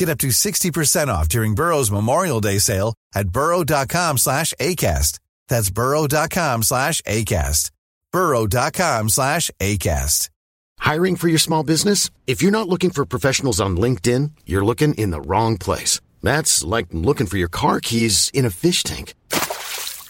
Get up to 60% off during Burrow's Memorial Day sale at burrow.com slash ACAST. That's burrow.com slash ACAST. burrow.com slash ACAST. Hiring for your small business? If you're not looking for professionals on LinkedIn, you're looking in the wrong place. That's like looking for your car keys in a fish tank.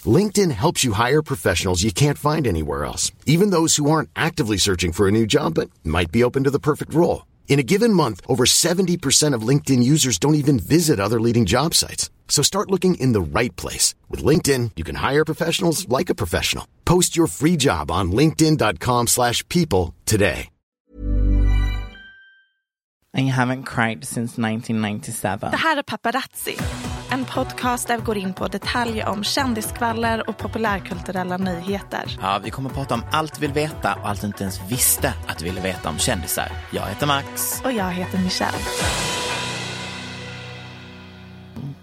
LinkedIn helps you hire professionals you can't find anywhere else, even those who aren't actively searching for a new job but might be open to the perfect role. In a given month, over 70% of LinkedIn users don't even visit other leading job sites. So start looking in the right place. With LinkedIn, you can hire professionals like a professional. Post your free job on linkedin.com slash people today. I haven't cried since 1997. Det här är Paparazzi, en podcast där vi går in på detaljer om kändiskvaller och populärkulturella nyheter. Ja, vi kommer att prata om allt du vill veta och allt du inte ens visste att du ville veta om kändisar. Jag heter Max. Och jag heter Michelle.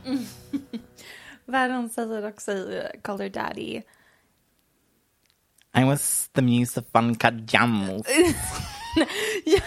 Världen säger också i uh, Call Her Daddy. I was the muse of Funka Jams. ja,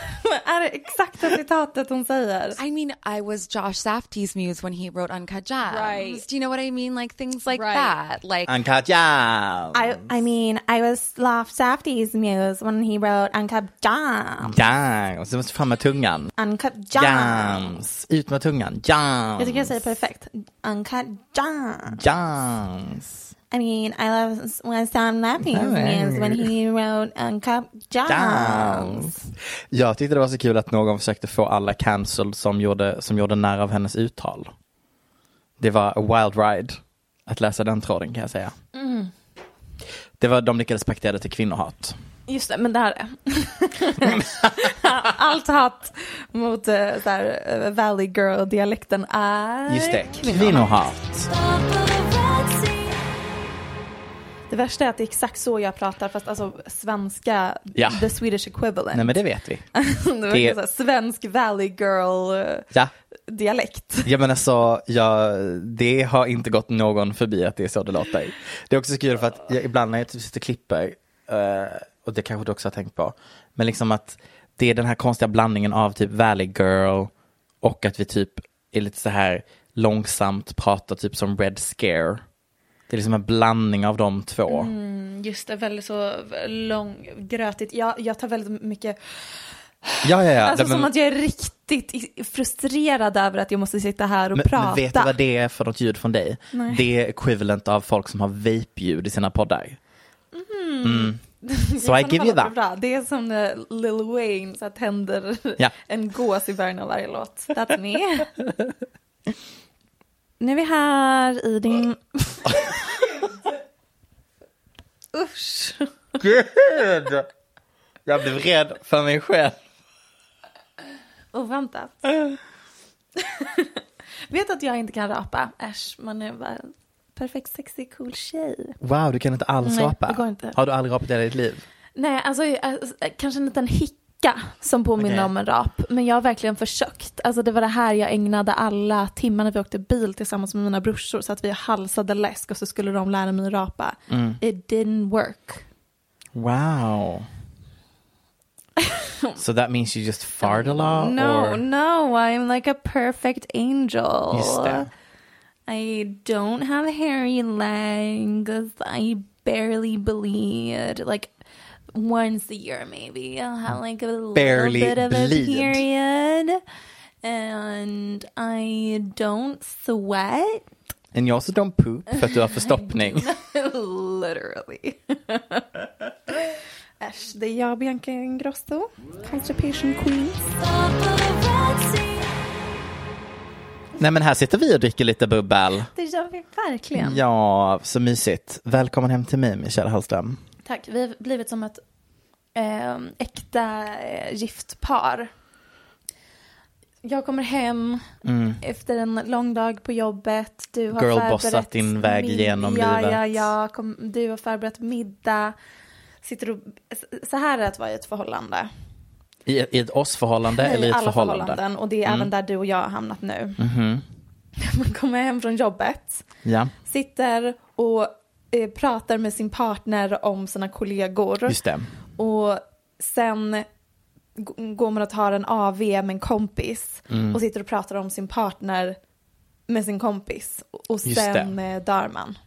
är det exakta citatet hon säger? I mean, I was Josh Safdie's muse when he wrote Uncut Gems. Right. Do you know what I mean? Like things like Right. that. Like Uncut Jams. I, I mean, I was Loft Safdie's muse when he wrote Uncut Jams. Jams. Du måste fram med tungan. Uncut Jams. Jams. Ut med tungan. Jams. Jag tycker jag säger perfekt. Uncut Jams. Jams. I mean, I love when Sam Lappy's muse when he wrote Uncut Jams. Jams. Jag tyckte det var så kul att någon försökte få alla cancelled som gjorde, som gjorde när av hennes uttal. Det var a wild ride att läsa den tråden kan jag säga. Mm. Det var, de lyckades paketera det till kvinnohat. Just det, men det här är Allt hat mot så här, eh, Valley Girl-dialekten är Just det, kvinnohat. kvinnohat. Det värsta är att det är exakt så jag pratar, fast alltså svenska, Ja. the Swedish equivalent. Nej men det vet vi. det var det- här, svensk Valley Girl-dialekt. Ja. Ja men alltså, ja, det har inte gått någon förbi att det är så det låter. Det är också så kul för att jag, ibland när jag typ sitter och klipper, eh, och det kanske du också har tänkt på, men liksom att det är den här konstiga blandningen av typ Valley Girl och att vi typ är lite så här långsamt pratar typ som Red Scare. Det är liksom en blandning av de två. Mm, just det, väldigt så lång, grötigt. Jag, jag tar väldigt mycket, Ja, ja, ja. alltså men, som att jag är riktigt i- frustrerad över att jag måste sitta här och men, prata. men vet du vad det är för något ljud från dig? Nej. Det är equivalent av folk som har vape-ljud i sina poddar. Mm. So I Det give you that. Bra. Det är som när Lil Wayne så tänder Ja. en gås i början av varje låt. That's me. nu är vi här i din... Usch. Gud! Jag blev rädd för mig själv. Oväntat. Vet att jag inte kan rapa? Äsch, man är bara en perfekt sexig cool tjej. Wow, du kan inte alls Nej, rapa. det går inte. Har du aldrig rapat i hela ditt liv? Nej, alltså eh, kanske en liten hicka som påminner Okej. om en rap. Men jag har verkligen försökt. Alltså det var det här jag ägnade alla timmar när vi åkte bil tillsammans med mina brorsor. Så att vi halsade läsk och så skulle de lära mig rapa. Mm. It didn't work. Wow. so that means you just fart a lot? No, or? no, I'm like a perfect angel. Just det. I don't have hairy legs. I barely bleed. Like once a year, maybe I'll have like a little Barely bit of bleed. a period. And I don't sweat. And you also don't poop för att du har förstoppning. Literally. Äsch, det är jag, Bianca Ingrosso, Constipation Queen. Nej men här sitter vi och dricker lite bubbel. Det gör vi verkligen. Ja, så mysigt. Välkommen hem till mig Michelle Hallström. Tack, vi har blivit som ett eh, äkta eh, gift par. Jag kommer hem efter en lång dag på jobbet. Du har Girlbossat din väg genom ja, livet. Ja, ja, kom, du har förberett middag. Sitter och, så här är det att vara i ett förhållande. I, I ett oss-förhållande eller i ett alla förhållande? förhållanden. Och det är även där du och jag har hamnat nu. Mhm. Man kommer hem från jobbet. Ja, Sitter och eh, pratar med sin partner om sina kollegor. just det. Och sen går man och tar en AV med en kompis Mm. och sitter och pratar om sin partner med sin kompis. Och sen eh, dör man.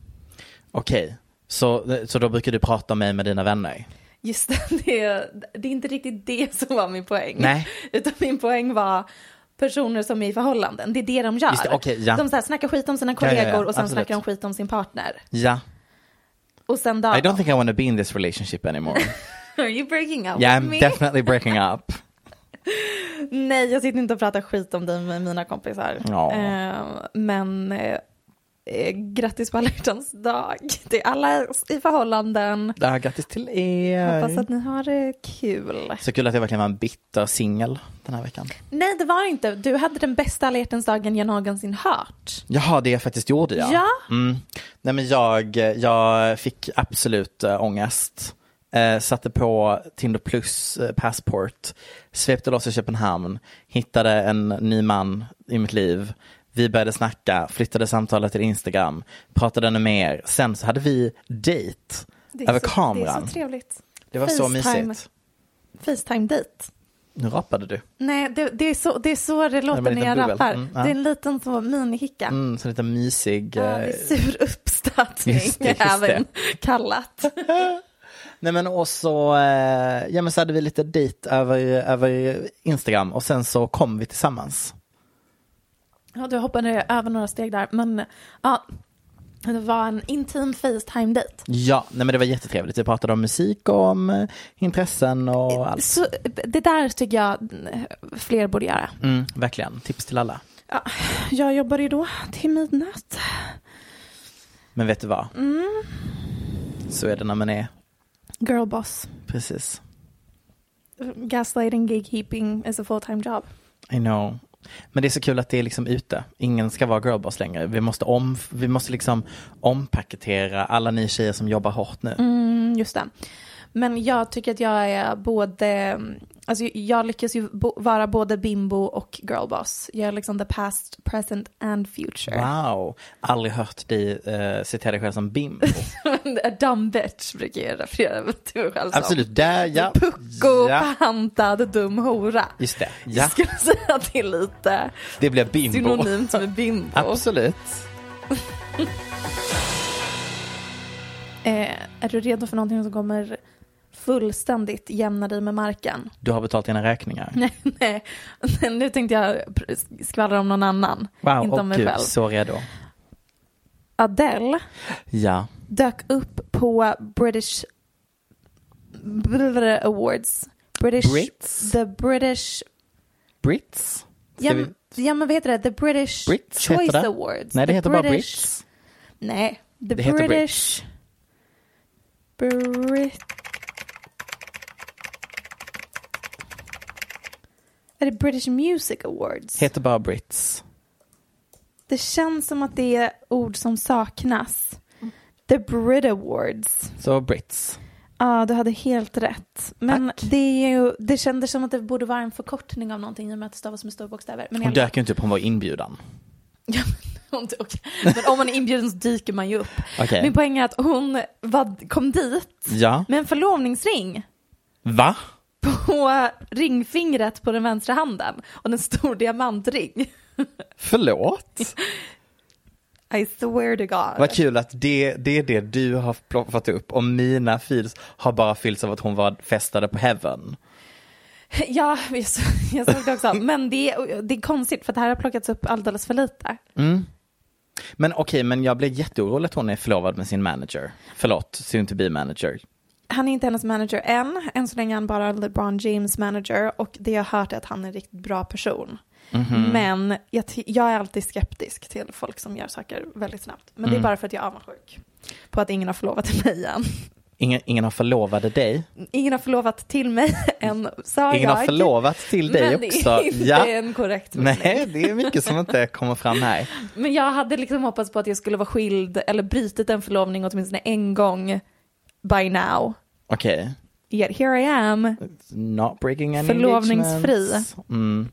Okej, så, så då brukar du prata mig med dina vänner? Just det, det, är- det är inte riktigt det som var min poäng. Nej. Utan min poäng var personer som är i förhållanden. Det är det de gör. Just det, okej, ja. De så här, snackar skit om sina ja, kollegor ja, och sen absolut. snackar de skit om sin partner. Ja. Och sen dör I don't think I want to be in this relationship anymore. Are you breaking up yeah, with I'm me? definitely breaking up. Nej, jag sitter inte och pratar skit om dig med mina kompisar. Ja. Eh, men eh, eh, grattis på alla hjärtans dag. Är alla i förhållanden. Ja, grattis till er. Hoppas att ni har det kul. Så kul att jag verkligen var en bitter singel den här veckan. Nej, det var inte. Du hade den bästa alla hjärtans dagen jag någonsin hört. Jaha, det jag faktiskt gjorde ja. Ja. Mm. Nej men jag, jag fick absolut äh, ångest. Eh, satte på Tinder plus eh, passport, svepte loss i Köpenhamn, hittade en ny man i mitt liv. Vi började snacka, flyttade samtalet till Instagram, pratade ännu mer. Sen så hade vi dejt Det över så, kameran. Det är så trevligt. Det var så FaceTime. mysigt. Facetime-dejt. Nu rapade du. Nej, det, det, är så, det är så det låter men när jag bubbel. rappar. Mm, ja. Det är en liten så minihicka. Mm, så lite mysig. Ja, det eh, är sur uppstötning, Just det, just även kallat. Nej men och så, eh, ja men så hade vi lite dejt över, över Instagram och sen så kom vi tillsammans. Ja, du hoppade över några steg där, men ja, det var en intim Facetime-dejt. Ja, nej men det var jättetrevligt. Vi pratade om musik och om eh, intressen och allt. Så, det där tycker jag eh, fler borde göra. Mm, verkligen, tips till alla. Ja, jag jobbar ju då till midnatt. Men vet du vad? Mm. Så är det när man är, Girlboss. precis. Gaslighting, gatekeeping is a full-time job. I know. Men det är så kul att det är liksom ute. Ingen ska vara girlboss längre. Vi måste, om, vi måste liksom ompaketera alla ni tjejer som jobbar hårt nu. Mm, just det. Men jag tycker att jag är både, alltså jag lyckas ju bo, vara både bimbo och girlboss. Jag är liksom the past, present and future. Wow, aldrig hört dig uh, citera dig själv som bimbo. A dumb bitch brukar jag referera till mig själv som. Absolut, där ja. Pucko, ja. pantad, dum hora. Just det, Jag ja. skulle säga att det är lite Det blir bimbo. synonymt med bimbo. Absolut. Eh, är du redo för någonting som kommer fullständigt jämna dig med marken? Du har betalt dina räkningar. Nej, nej. nu tänkte jag skvallra om någon annan. Wow, inte om mig gud, själv. så redo. Adele Ja. dök upp på British Brr- Awards. British, Brits? The British... Brits? Ja, vi... ja, men vad heter det? The British Brits Choice. Awards. Nej, det The heter bara British- Brits. Nej, The Det heter British... Är det British Music Awards? Heter bara Brits. Det känns som att det är ord som saknas. The Brit Awards. Så Brits. Ja, du hade helt rätt. Men Tack. det, är ju, det kändes som att det borde vara en förkortning av någonting i och med att det stavas med stora bokstäver. Men, Hon dök ju inte upp, hon var inbjudan. Ja, men, okej. men om man är inbjuden så dyker man ju upp. Okej. Min poäng är att hon var, kom dit Ja. med en förlovningsring Va? På ringfingret på den vänstra handen och en stor diamantring. Förlåt? I swear to God. Vad kul att det, det är det du har plockat upp och mina feels har bara fyllts av att hon var festade på heaven. Ja, jag såg, det också. Men det, det är konstigt för det här har plockats upp alldeles för lite. Men okej, men jag blev jätteorolig att hon är förlovad med sin manager. Förlåt, soon to be manager. Han är inte hennes manager än. Än så länge är han bara LeBron James manager och det jag har hört är att han är en riktigt bra person. Mhm. Men jag, jag är alltid skeptisk till folk som gör saker väldigt snabbt. Men det är Mm. bara för att jag är avundsjuk på att ingen har förlovat mig än. Ingen, ingen har förlovade dig. Ingen har förlovat till mig än, sa Ingen jag. har förlovat till dig Men också. det är inte Ja. en korrekt mening. Nej, det är mycket som inte kommer fram här. Men jag hade liksom hoppats på att jag skulle vara skild eller brutit en förlovning åtminstone en gång by now. Okej. Yet here I am. Not breaking any Förlovningsfri. Mm.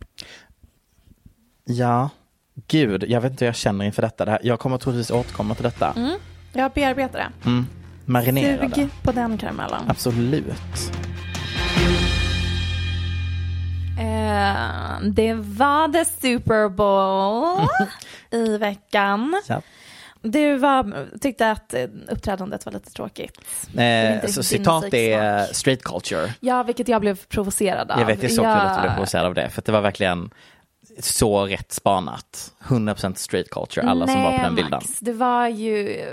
Ja, gud, jag vet inte hur jag känner inför detta. Det här, jag kommer troligtvis återkomma till detta. Mm. Jag bearbetar det. Mm. Marinera det. Sug på den karamellen. Absolut. Eh, det var the Super Bowl i veckan. Ja. Du var, tyckte att eh, uppträdandet var lite tråkigt. Eh, så citat är musiksmak. straight culture. Ja, vilket jag blev provocerad av. Jag vet, det är så kul att du blev provocerad av det. För det var verkligen så rätt spanat. 100% straight culture, alla som var på den bilden. Max, det var ju eh,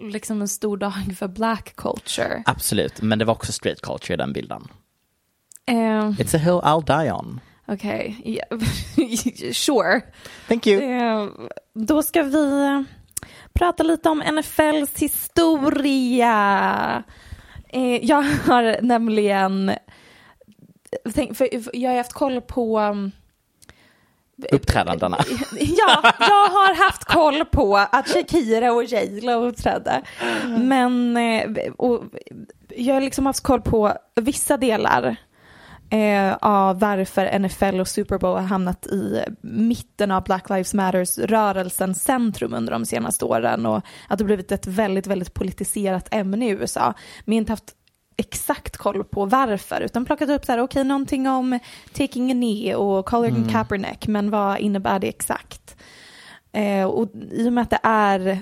liksom en stor dag för black culture. Absolut, men det var också straight culture i den bilden. Eh, It's a hill I'll die on. Okej, ja, sure. Thank you. Eh, då ska vi prata lite om NFLs historia. Eh, jag har nämligen, tänk, för jag har haft koll på um, Uppträdandena. Ja, jag har haft koll på att Shakira och J Lo uppträdde. Men eh, och jag har liksom haft koll på vissa delar eh, av varför NFL och Super Bowl har hamnat i mitten av Black Lives Matters-rörelsens centrum under de senaste åren och att det blivit ett väldigt, väldigt politiserat ämne i USA. Men inte haft exakt koll på varför utan plockat upp så här, okej någonting om taking a knee och Colin Kaepernick men vad innebär det exakt? Eh, och i och med att det är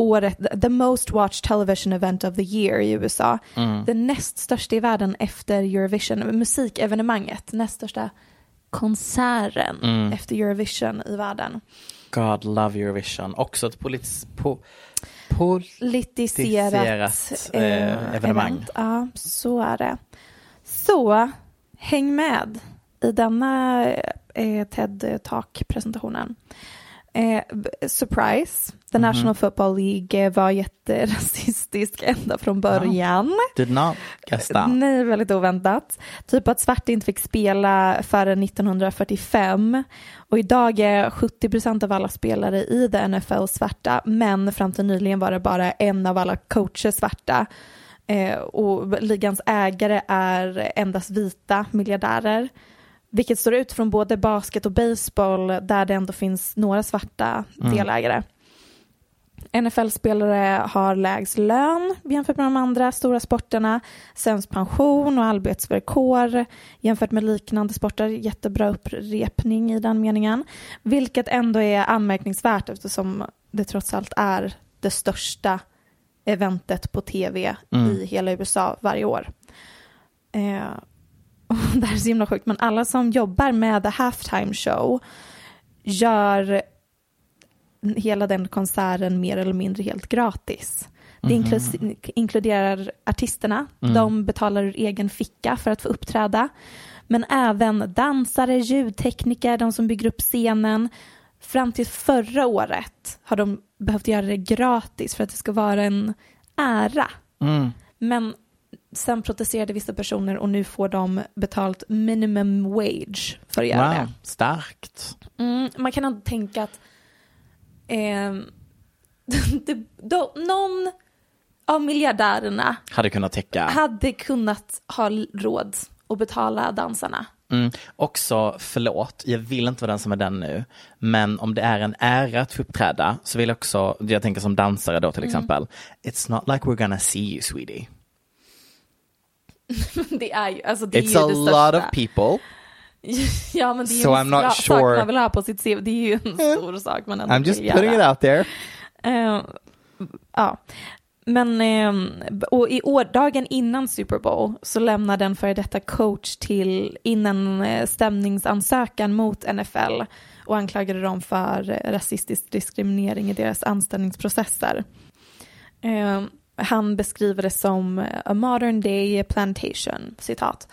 året, the most watched television event of the year i USA, det näst största i världen efter Eurovision, musikevenemanget, näst största konserten efter Eurovision i världen. God love Eurovision. Också ett politiskt... Po, pol, Politiserat Politiserat, eh, evenemang. event. Ja, så är det. Så, häng med i denna eh, TED Talk-presentationen. Eh, surprise, The Mhm. National Football League var jätterasistisk ända från början. did not guess that. Nej, väldigt oväntat. Typ att svarta inte fick spela förrän 1945. Och idag är 70% av alla spelare i the NFL svarta, men fram till nyligen var det bara en av alla coacher svarta. Eh, och ligans ägare är endast vita miljardärer. Vilket står ut från både basket och baseball där det ändå finns några svarta delägare. NFL-spelare har lägst lön jämfört med de andra stora sporterna, sämst pension och arbetsvillkor jämfört med liknande sporter. Jättebra upprepning i den meningen. Vilket ändå är anmärkningsvärt eftersom det trots allt är det största eventet på tv i hela USA varje år. Eh, och det här är så himla sjukt, men alla som jobbar med the halftime show gör hela den konserten mer eller mindre helt gratis. Det inklu- inkluderar artisterna, de betalar ur egen ficka för att få uppträda. Men även dansare, ljudtekniker, de som bygger upp scenen. Fram till förra året har de behövt göra det gratis för att det ska vara en ära. Mm. Men sen protesterade vissa personer och nu får de betalt minimum wage för att göra det. Wow, starkt. Mm, man kan ändå tänka att ehm, det, då, någon av miljardärerna Hade kunnat täcka. hade kunnat ha råd att betala dansarna. Mm. Också, förlåt, jag vill inte vara den som är den nu, men om det är en ära att få uppträda så vill jag också, jag tänker som dansare då till exempel, it's not like we're gonna see you sweetie. Det är ju, alltså det är It's ju a det lot of people. Ja men det är So en I'm not bra sak sure. man vill ha på sitt CV. Det är ju en stor sak man ändå I'm just vill putting göra. it out there. Eh, ja, men eh, och i år, dagen innan Super Bowl så lämnade en före detta coach till in en eh, stämningsansökan mot NFL och anklagade dem för eh, rasistisk diskriminering i deras anställningsprocesser. Eh, han beskriver det som a modern day plantation, citat.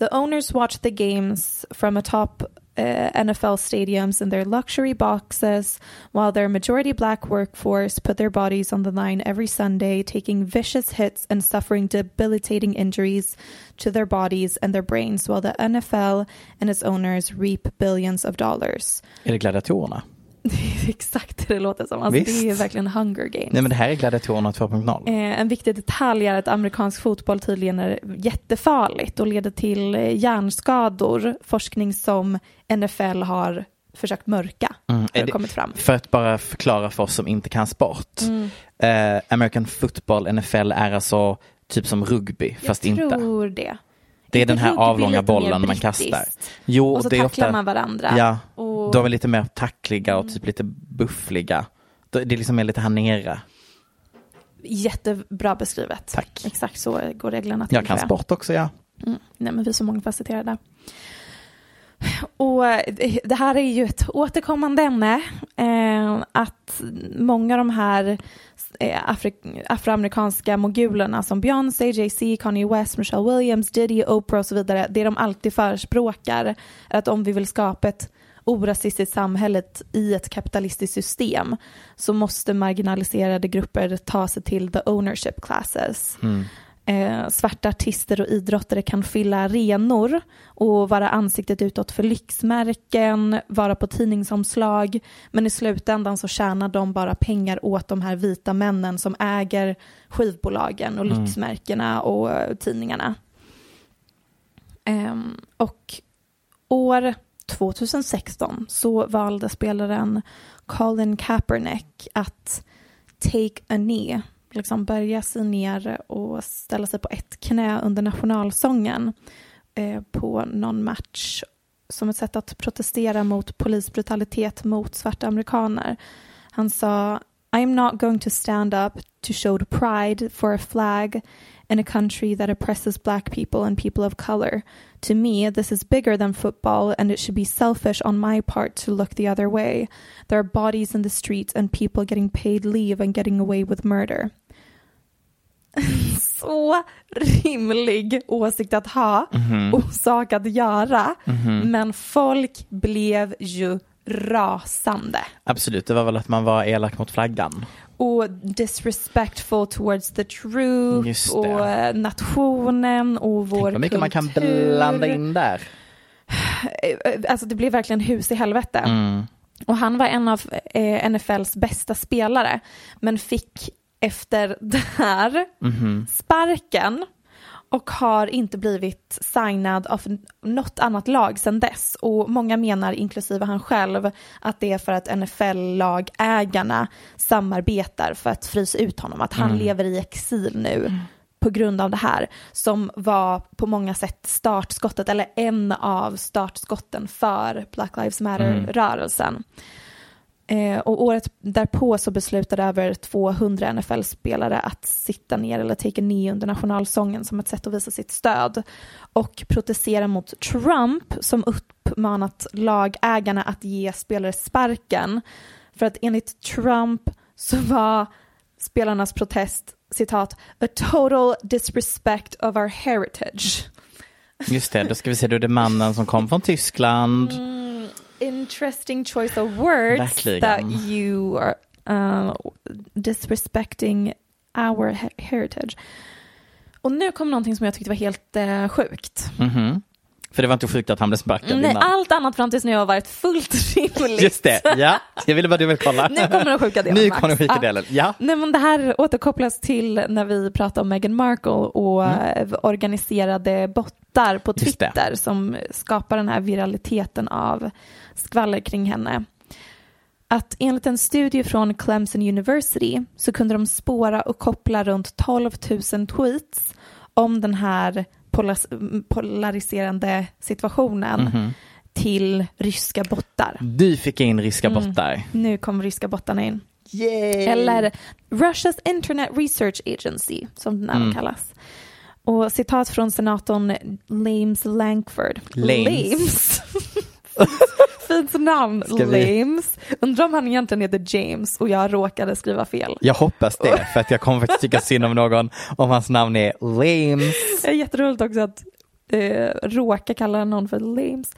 The owners watch the games from atop uh, NFL stadiums in their luxury boxes, while their majority black workforce put their bodies on the line every Sunday, taking vicious hits and suffering debilitating injuries to their bodies and their brains, while the NFL and its owners reap billions of dollars. Är det gladiatorerna? Det är exakt det det låter som. Alltså, Visst. det är verkligen Hunger Games. Nej men det här är gladiatorerna 2.0. Eh, en viktig detalj är att amerikansk fotboll tydligen är jättefarligt och leder till eh, hjärnskador, forskning som NFL har försökt mörka. Mm, har det det- kommit fram. För att bara förklara för oss som inte kan sport. Mm. Eh, American football, NFL är alltså typ som rugby, fast Jag inte. tror det. Det är den här avlånga bollen man kastar. Jo, Och så det är tacklar ofta, man varandra. Ja, Och- de är lite mer tackliga och typ lite buffliga. Det är liksom mer lite här nere. Jättebra beskrivet. Tack. Exakt så går reglerna till. Jag kan sport också, ja. Mm. Nej, men vi är så mångfacetterade. Och det här är ju ett återkommande ämne. Eh, att många av de här eh, afri- afroamerikanska mogulerna som Beyoncé, Jay-Z, Kanye West, Michelle Williams, Diddy, Oprah och så vidare. Det de alltid förespråkar är att om vi vill skapa ett orasistiskt samhälle i ett kapitalistiskt system så måste marginaliserade grupper ta sig till the ownership classes. Mm. Eh, svarta artister och idrottare kan fylla arenor och vara ansiktet utåt för lyxmärken, vara på tidningsomslag, men i slutändan så tjänar de bara pengar åt de här vita männen som äger skivbolagen och lyxmärkena och eh, tidningarna. Ehm, och år 2016 så valde spelaren Colin Kaepernick att take a knee, liksom börja sig ner och ställa sig på ett knä under nationalsången eh, på någon match som ett sätt att protestera mot polisbrutalitet mot svarta amerikaner. Han sa I'm not going to stand up to show the pride for a flag in a country that oppresses black people and people of color. To me, this is bigger than football, and it should be selfish on my part to look the other way. There are bodies in the streets and people getting paid leave and getting away with murder. Så rimlig åsikt att ha och sak att göra. Men folk blev ju rasande. Absolut, det var väl att man var elak mot flaggan. och disrespectful towards the truth och eh, nationen och vår Tänk vad mycket man kan kultur. blanda in där. Eh, Alltså det blev verkligen hus i helvete. Mm. Och han var en av eh, NFLs bästa spelare men fick efter det här Mhm. sparken och har inte blivit signad av något annat lag sedan dess. Och många menar, inklusive han själv, att det är för att NFL-lagägarna samarbetar för att frysa ut honom. Att han lever i exil nu på grund av det här. Som var på många sätt startskottet, eller en av startskotten för Black Lives Matter-rörelsen. Eh, och året därpå så beslutade över 200 NFL-spelare att sitta ner eller take a knee under nationalsången som ett sätt att visa sitt stöd och protestera mot Trump som uppmanat lagägarna att ge spelare sparken för att enligt Trump så var spelarnas protest citat a total disrespect of our heritage. Just det, då ska vi se, då är det mannen som kom från Tyskland. Interesting choice of words Verkligen. that you are uh, disrespecting our he- heritage. Och nu kom någonting som jag tyckte var helt uh, sjukt. Mhm. För det var inte sjukt att han blev sparkad Nej, innan. allt annat fram tills nu har varit fullt rimligt. Just det, ja. Jag ville bara du vill kolla. Nu kommer den sjuka delen, Nu kommer den sjuka delen, ja. Nej, men det här återkopplas till när vi pratade om Meghan Markle och eh, organiserade bottar på Mm. Twitter som skapar den här viraliteten av skvaller kring henne. Att enligt en studie från Clemson University så kunde de spåra och koppla runt 12 000 tweets om den här polariserande situationen Mhm. till ryska bottar. Du fick in ryska Mm. bottar. Nu kom ryska bottarna in. Yay! Eller Russia's Internet Research Agency, som den även Mm. kallas. Och citat från senatorn Lames Lankford. Lames. Lames. fint namn, Ska vi- Lames. Undrar om han egentligen heter James och jag råkade skriva fel. Jag hoppas det, för att jag kommer faktiskt tycka synd om någon om hans namn är Lames. Det är jätteroligt också att eh, råka kalla någon för Lames.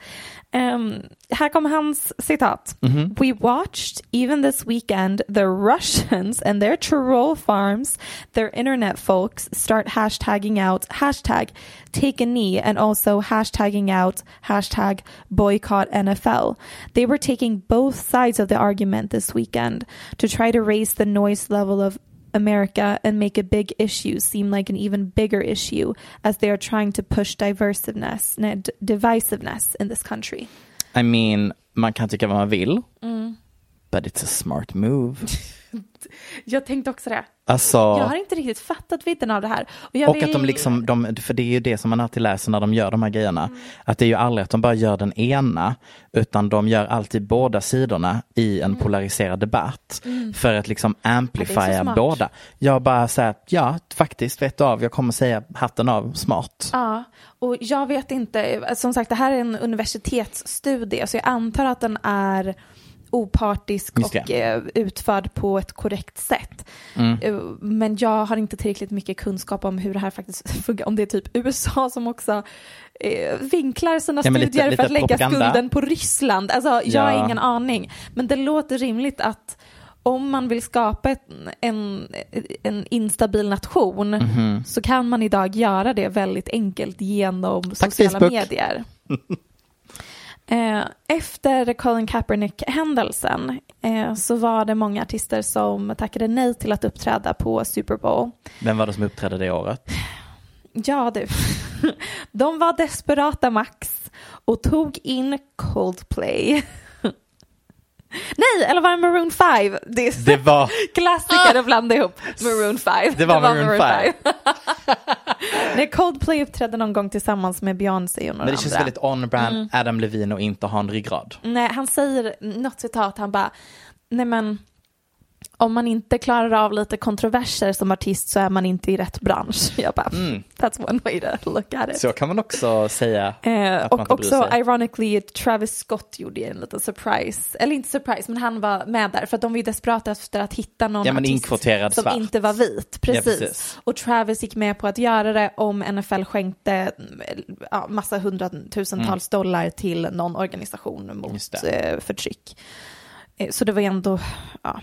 Ehm, här kommer hans citat. We watched even this weekend the Russians and their troll farms, their internet folks start hashtagging out hashtag take a knee and also hashtagging out hashtag boycott NFL. They were taking both sides of the argument this weekend to try to raise the noise level of America and make a big issue seem like an even bigger issue as they are trying to push divisiveness, divisiveness in this country. I mean, man kan tycka vad man vill, Mm. But it's a smart move. Jag tänkte också det. Alltså, Jag har inte riktigt fattat vidden av det här. Och, och vill... att de liksom, de, för det är ju det som man alltid läser när de gör de här grejerna, Mm. att det är ju aldrig att de bara gör den ena, utan de gör alltid båda sidorna i en polariserad debatt för att liksom Mm. Ja, amplifiera smart. båda. Jag bara säger ja, faktiskt, vet du av, jag kommer säga hatten av, smart. Ja, och jag vet inte. Som sagt, det här är en universitetsstudie så jag antar att den är opartisk och eh, utförd på ett korrekt sätt. Mm. Eh, Men jag har inte tillräckligt mycket kunskap om hur det här faktiskt funkar. Om det är typ USA som också eh, vinklar sina Ja, men lite- studier lite för att lägga propaganda. skulden på Ryssland. Alltså, jag har Ja. ingen aning. Men det låter rimligt att om man vill skapa ett, en, en instabil nation Mhm. så kan man idag göra det väldigt enkelt genom Tack, sociala Facebook. medier. Eh, Efter Colin Kaepernick-händelsen eh, så var det många artister som tackade nej till att uppträda på Super Bowl. Vem var det som uppträdde det året? Ja du, de var desperata max och tog in Coldplay. Nej, eller var det Maroon 5? Det är Det var, klassiker att blanda ihop Maroon 5. Det var Maroon 5. Nej, Coldplay uppträdde någon gång tillsammans med Beyoncé och några men det känns andra. väldigt on-brand Adam Levine och inte ha en ryggrad. Nej, han säger något citat, han bara, nej men om man inte klarar av lite kontroverser som artist så är man inte i rätt bransch. Jag bara, that's one way to look at it. Så kan man också säga Eh, och också ironically Travis Scott gjorde en liten surprise, eller inte surprise men han var med där för att de var ju desperata efter att hitta någon Ja, artist som svart. inte var vit. Precis. precis. Och Travis gick med på att göra det om NFL skänkte mm, ja, massa hundratusentals dollar till någon organisation Mm. Mot eh, förtryck. Eh, Så det var ändå, ja.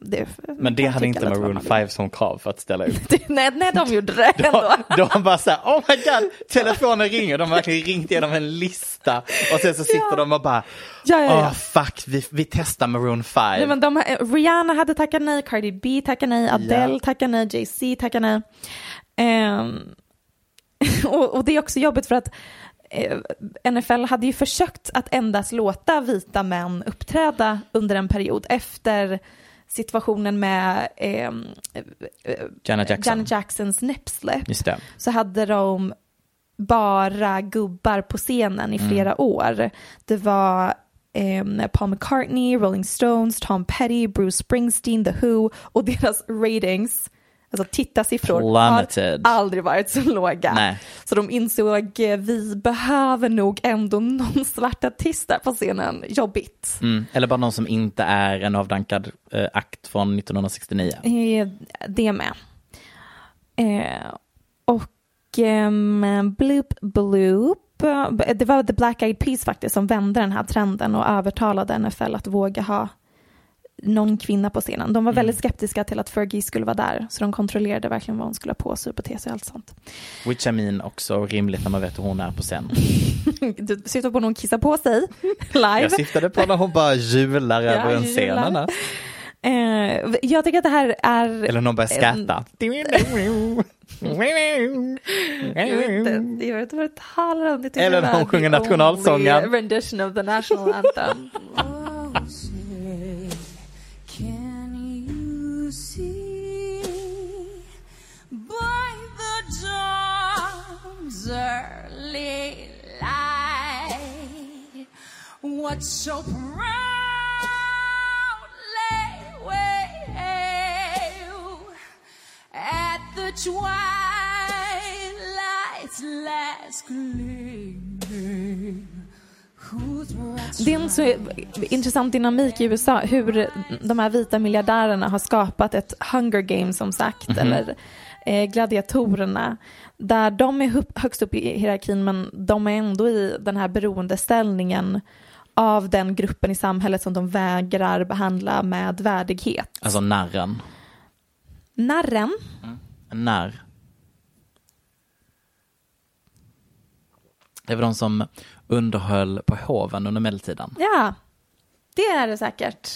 Det, Men det hade inte Maroon man vill. 5 som krav för att ställa upp. nej, nej, de gjorde det ändå. De, de bara såhär, oh my god, telefonen ringer. De har verkligen ringt igenom en lista. Och sen så sitter de och bara, Ja, ja, ja. oh fuck, vi, vi testar Maroon 5. Nej, men de, Rihanna hade tackat nej, Cardi B tackade nej, Adele Ja. tackade nej, Jay-Z tackade nej. Ehm, och, och det är också jobbigt för att eh, NFL hade ju försökt att endast låta vita män uppträda under en period efter situationen med ehm, eh, Janet Jackson. Janet Jacksons näppsläpp så hade de bara gubbar på scenen i flera år. Det var ehm, Paul McCartney, Rolling Stones, Tom Petty, Bruce Springsteen, The Who och deras ratings, alltså tittarsiffror, Plummeted. har aldrig varit så låga. Nej. Så de insåg eh, vi behöver nog ändå någon svart artist där på scenen, jobbigt. Mm. Eller bara någon som inte är en avdankad eh, akt från 1969. Eh, det med. Eh, och ehm, Bloop Bloop, eh, det var The Black Eyed Peas faktiskt som vände den här trenden och övertalade NFL att våga ha någon kvinna på scenen. De var väldigt skeptiska till att Fergie skulle vara där, så de kontrollerade verkligen vad hon skulle ha på sig och bete sig och allt sånt. Which I mean också rimligt när man vet hur hon är på scen. Du syftar på när hon kissar på sig live. Jag syftade på när hon bara hjular Ja, över en scen. Eh, jag tycker att det här är... Eller när hon börjar skratta. Jag vet inte, vad du talar om. Det Eller när hon sjunger nationalsången. rendition of the national anthem. What so proudly wave at the twilight's last gleaming? Det är en så intressant dynamik i USA hur de här vita miljardärerna har skapat ett hunger game som sagt, Mhm. eller eh, gladiatorerna, där de är högst upp i hierarkin men de är ändå i den här beroendeställningen av den gruppen i samhället som de vägrar behandla med värdighet. Alltså narren. Narren, En narr. Det var de som underhöll på hoven under medeltiden. ja, det är det säkert.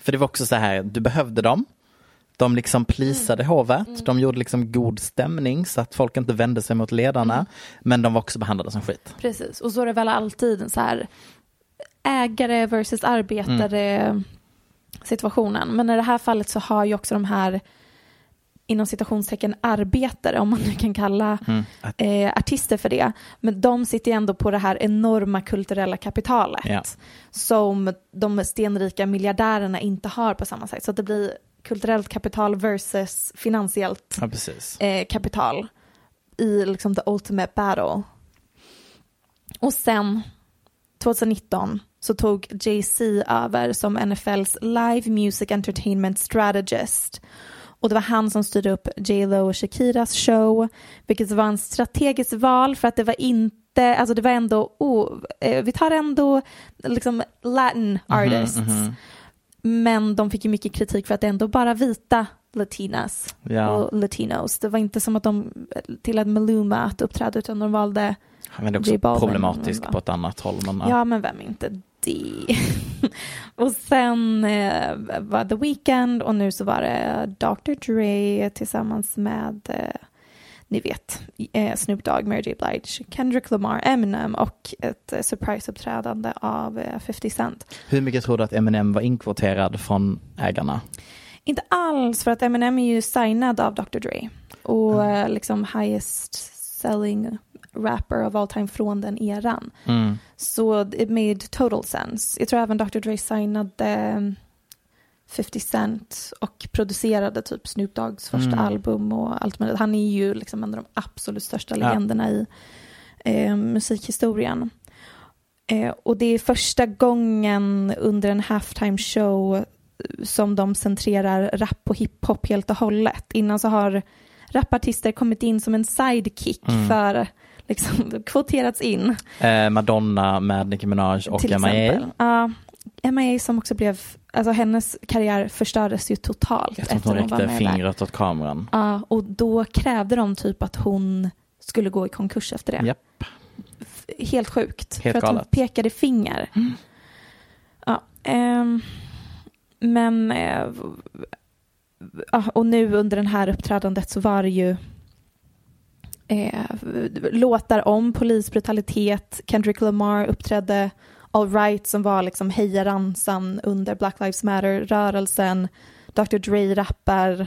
För det var också så här, du behövde dem. De liksom plisade hovet, de gjorde liksom god stämning så att folk inte vände sig mot ledarna. Men de var också behandlade som skit. Precis, och så är det väl alltid så här ägare versus arbetare situationen. Men i det här fallet så har ju också de här inom citationstecken arbetare, om man nu kan kalla Att- eh, artister för det. Men de sitter ju ändå på det här enorma kulturella kapitalet Ja. som de stenrika miljardärerna inte har på samma sätt. Så att det blir kulturellt kapital versus finansiellt Ja, eh, kapital i liksom the ultimate battle. Och sen 2019 så tog Jay-Z över som NFLs live music entertainment strategist. Och det var han som styrde upp J Lo och Shakiras show, vilket var en strategiskt val för att det var inte, alltså det var ändå, oh, vi tar ändå liksom latin artists. Men de fick ju mycket kritik för att det ändå bara vita latinas Ja. och latinos. Det var inte som att de tillät Maluma att uppträda utan de valde, Men det är också problematiskt på ett annat håll. Men, ja, men vem är inte? och sen eh, var The Weeknd och nu så var det Dr Dre tillsammans med, eh, ni vet, eh, Snoop Dogg, Mary J Blige, Kendrick Lamar, Eminem och ett eh, surprise-uppträdande av eh, 50 Cent. Hur mycket tror du att Eminem var inkvoterad från ägarna? Inte alls, för att Eminem är ju signad av Dr Dre och eh, liksom highest selling rapper of all time från den eran. Mm. Så it made total sense. Jag tror även Dr Dre signade 50 Cent och producerade typ Snoop Doggs första Mm. album och allt möjligt. Han är ju liksom en av de absolut största Ja. legenderna i eh, musikhistorien. Eh, och det är första gången under en halftime show som de centrerar rap och hiphop helt och hållet. Innan så har rapartister kommit in som en sidekick Mm. för liksom kvoterats in. Eh, Madonna med Nicki Minaj och till exempel. Ja, MIA som också blev, alltså hennes karriär förstördes ju totalt. Jag tror att hon räckte där. fingret åt kameran. Ja, och då krävde de typ att hon skulle gå i konkurs efter det. Japp. Helt sjukt. Helt för att hon galet. pekade finger. Ja, ehm, men, ja, och nu under den här uppträdandet så var det ju eh, låtar om polisbrutalitet. Kendrick Lamar uppträdde All Right som var liksom hejaramsan under Black Lives Matter-rörelsen. Dr Dre rappar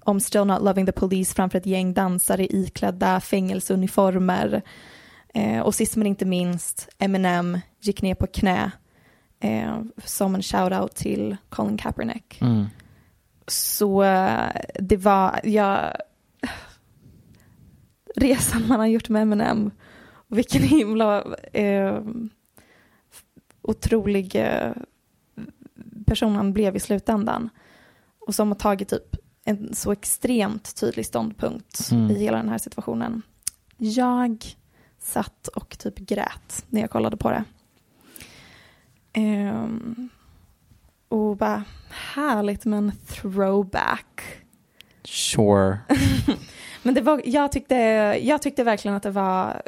om Still Not Loving the Police framför ett gäng dansare iklädda fängelseuniformer. Eh, och sist men inte minst, Eminem gick ner på knä eh, som en shout-out till Colin Kaepernick. Mm. Så eh, det var, jag, resan man har gjort med Eminem, och vilken himla eh, otrolig eh, person han blev i slutändan. Och som har tagit typ en så extremt tydlig ståndpunkt Mm. i hela den här situationen. Jag satt och typ grät när jag kollade på det. Ehm, och bara härligt med en throwback. Sure. Men det var, jag, tyckte, jag tyckte verkligen att det var,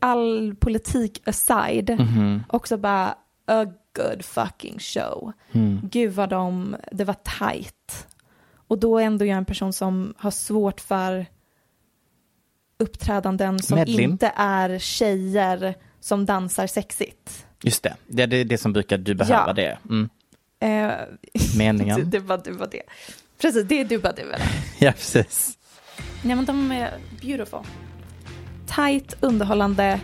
all politik aside, Mhm. också bara a good fucking show. Mm. Gud vad de, det var tight. Och då är ändå jag en person som har svårt för uppträdanden som Medlin. inte är tjejer som dansar sexigt. Just det. det, det är det som brukar du behöva Ja. det. Mm. Eh, Meningen. det, det var det. Var det. Precis, det är du bara du. Eller? Ja, precis. Nej men de är beautiful. Tight, underhållande,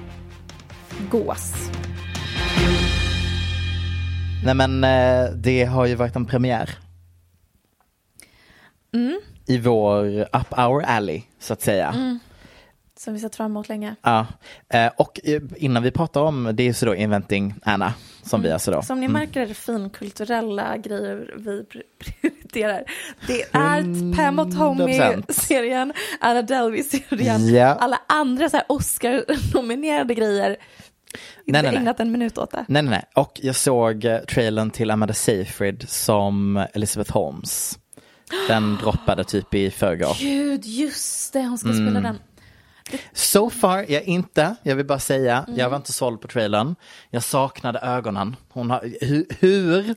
gås. Nej men eh, det har ju varit en premiär Mm. i vår Up Our Alley så att säga. Som vi sett fram emot länge. Ja. Eh, och eh, innan vi pratar om det är så då Inventing Anna som vi alltså då. Som ni märker är det finkulturella grejer vi pr- prioriterar. Det är Pam och Tommy-serien, Anna Delvey-serien, Ja. alla andra så här Oscar-nominerade grejer. Inte Nej, nej, nej. ägnat en minut åt det. Nej, nej, nej. Och jag såg eh, trailern till Amanda Seyfried som Elizabeth Holmes. Den droppade typ i förrgår. Gud, just det, hon ska Mm. spela den. So far, jag inte, jag vill bara säga, Mm. jag var inte såld på trailern. Jag saknade ögonen. Hon har, hur, hur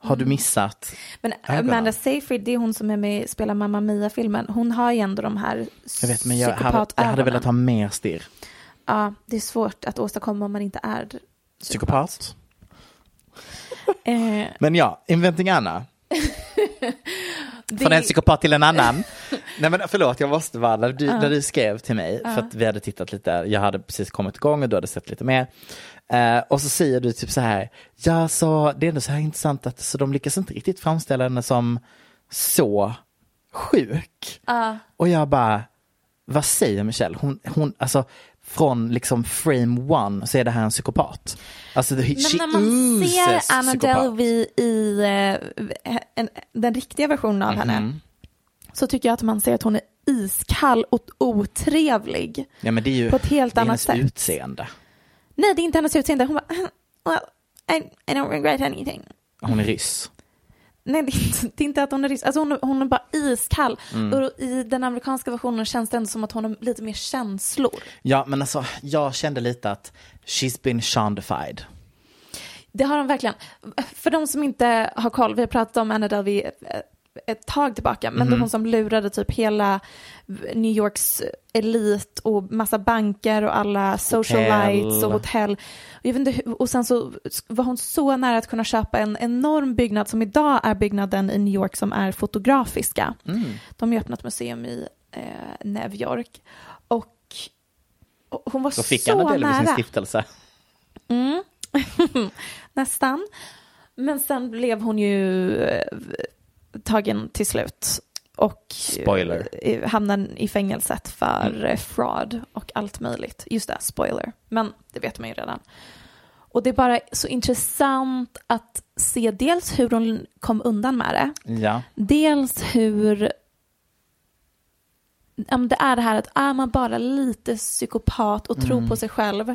har du missat? Men Ögonen. Amanda Seyfried, det är hon som är med i Spela Mamma Mia-filmen. Hon har ju ändå de här Jag vet, men jag hade, jag hade velat ha mer stirr. Ja, det är svårt att åstadkomma om man inte är Psykopat. Eh, Men ja, Inventing Anna. Från en psykopat till en annan. Nej men förlåt, jag måste vara, när du, Ja. när du skrev till mig, för att vi hade tittat lite, jag hade precis kommit igång och du hade sett lite mer. Eh, och så säger du typ så här, ja så det är ändå så här intressant att så de lyckas inte riktigt framställa henne som så sjuk. Och jag bara, vad säger Michelle? Hon, hon, alltså från liksom frame one så är det här en psykopat. Alltså the, Men she när man ser Anna. Delvey i eh, en, den riktiga versionen av henne Mhm. Så tycker jag att man ser att hon är iskall och otrevlig. Ja men det är ju På ett helt det är annat hennes sätt. utseende. Nej, det är inte hennes utseende. Hon bara, well, I, I don't regret anything. Hon är ryss. Nej, det är inte, det är inte att hon är rysk. Alltså hon, hon är bara iskall. Mm. Och i den amerikanska versionen känns det ändå som att hon har lite mer känslor. Ja men alltså jag kände lite att she's been shandified. Det har de verkligen. För de som inte har koll, vi har pratat om Anna Delvey ett tag tillbaka, men det Mhm. är hon som lurade typ hela New Yorks elit och massa banker och alla socialites och hotell. Och, jag vet inte, och sen så var hon så nära att kunna köpa en enorm byggnad som idag är byggnaden i New York som är fotografiska. Mm. De har ju öppnat museum i eh, New York. Och, och hon var Så fick så Anna Delvey sin nära. stiftelse. Mm. Nästan. Men sen blev hon ju eh, tagen till slut. Och Spoiler. eh, hamnade i fängelset för Mm. eh, fraud och allt möjligt. Just det, spoiler. Men det vet man ju redan. Och det är bara så intressant att se dels hur hon kom undan med det. Ja. Dels hur det är det här att är man bara lite psykopat och tror Mm. på sig själv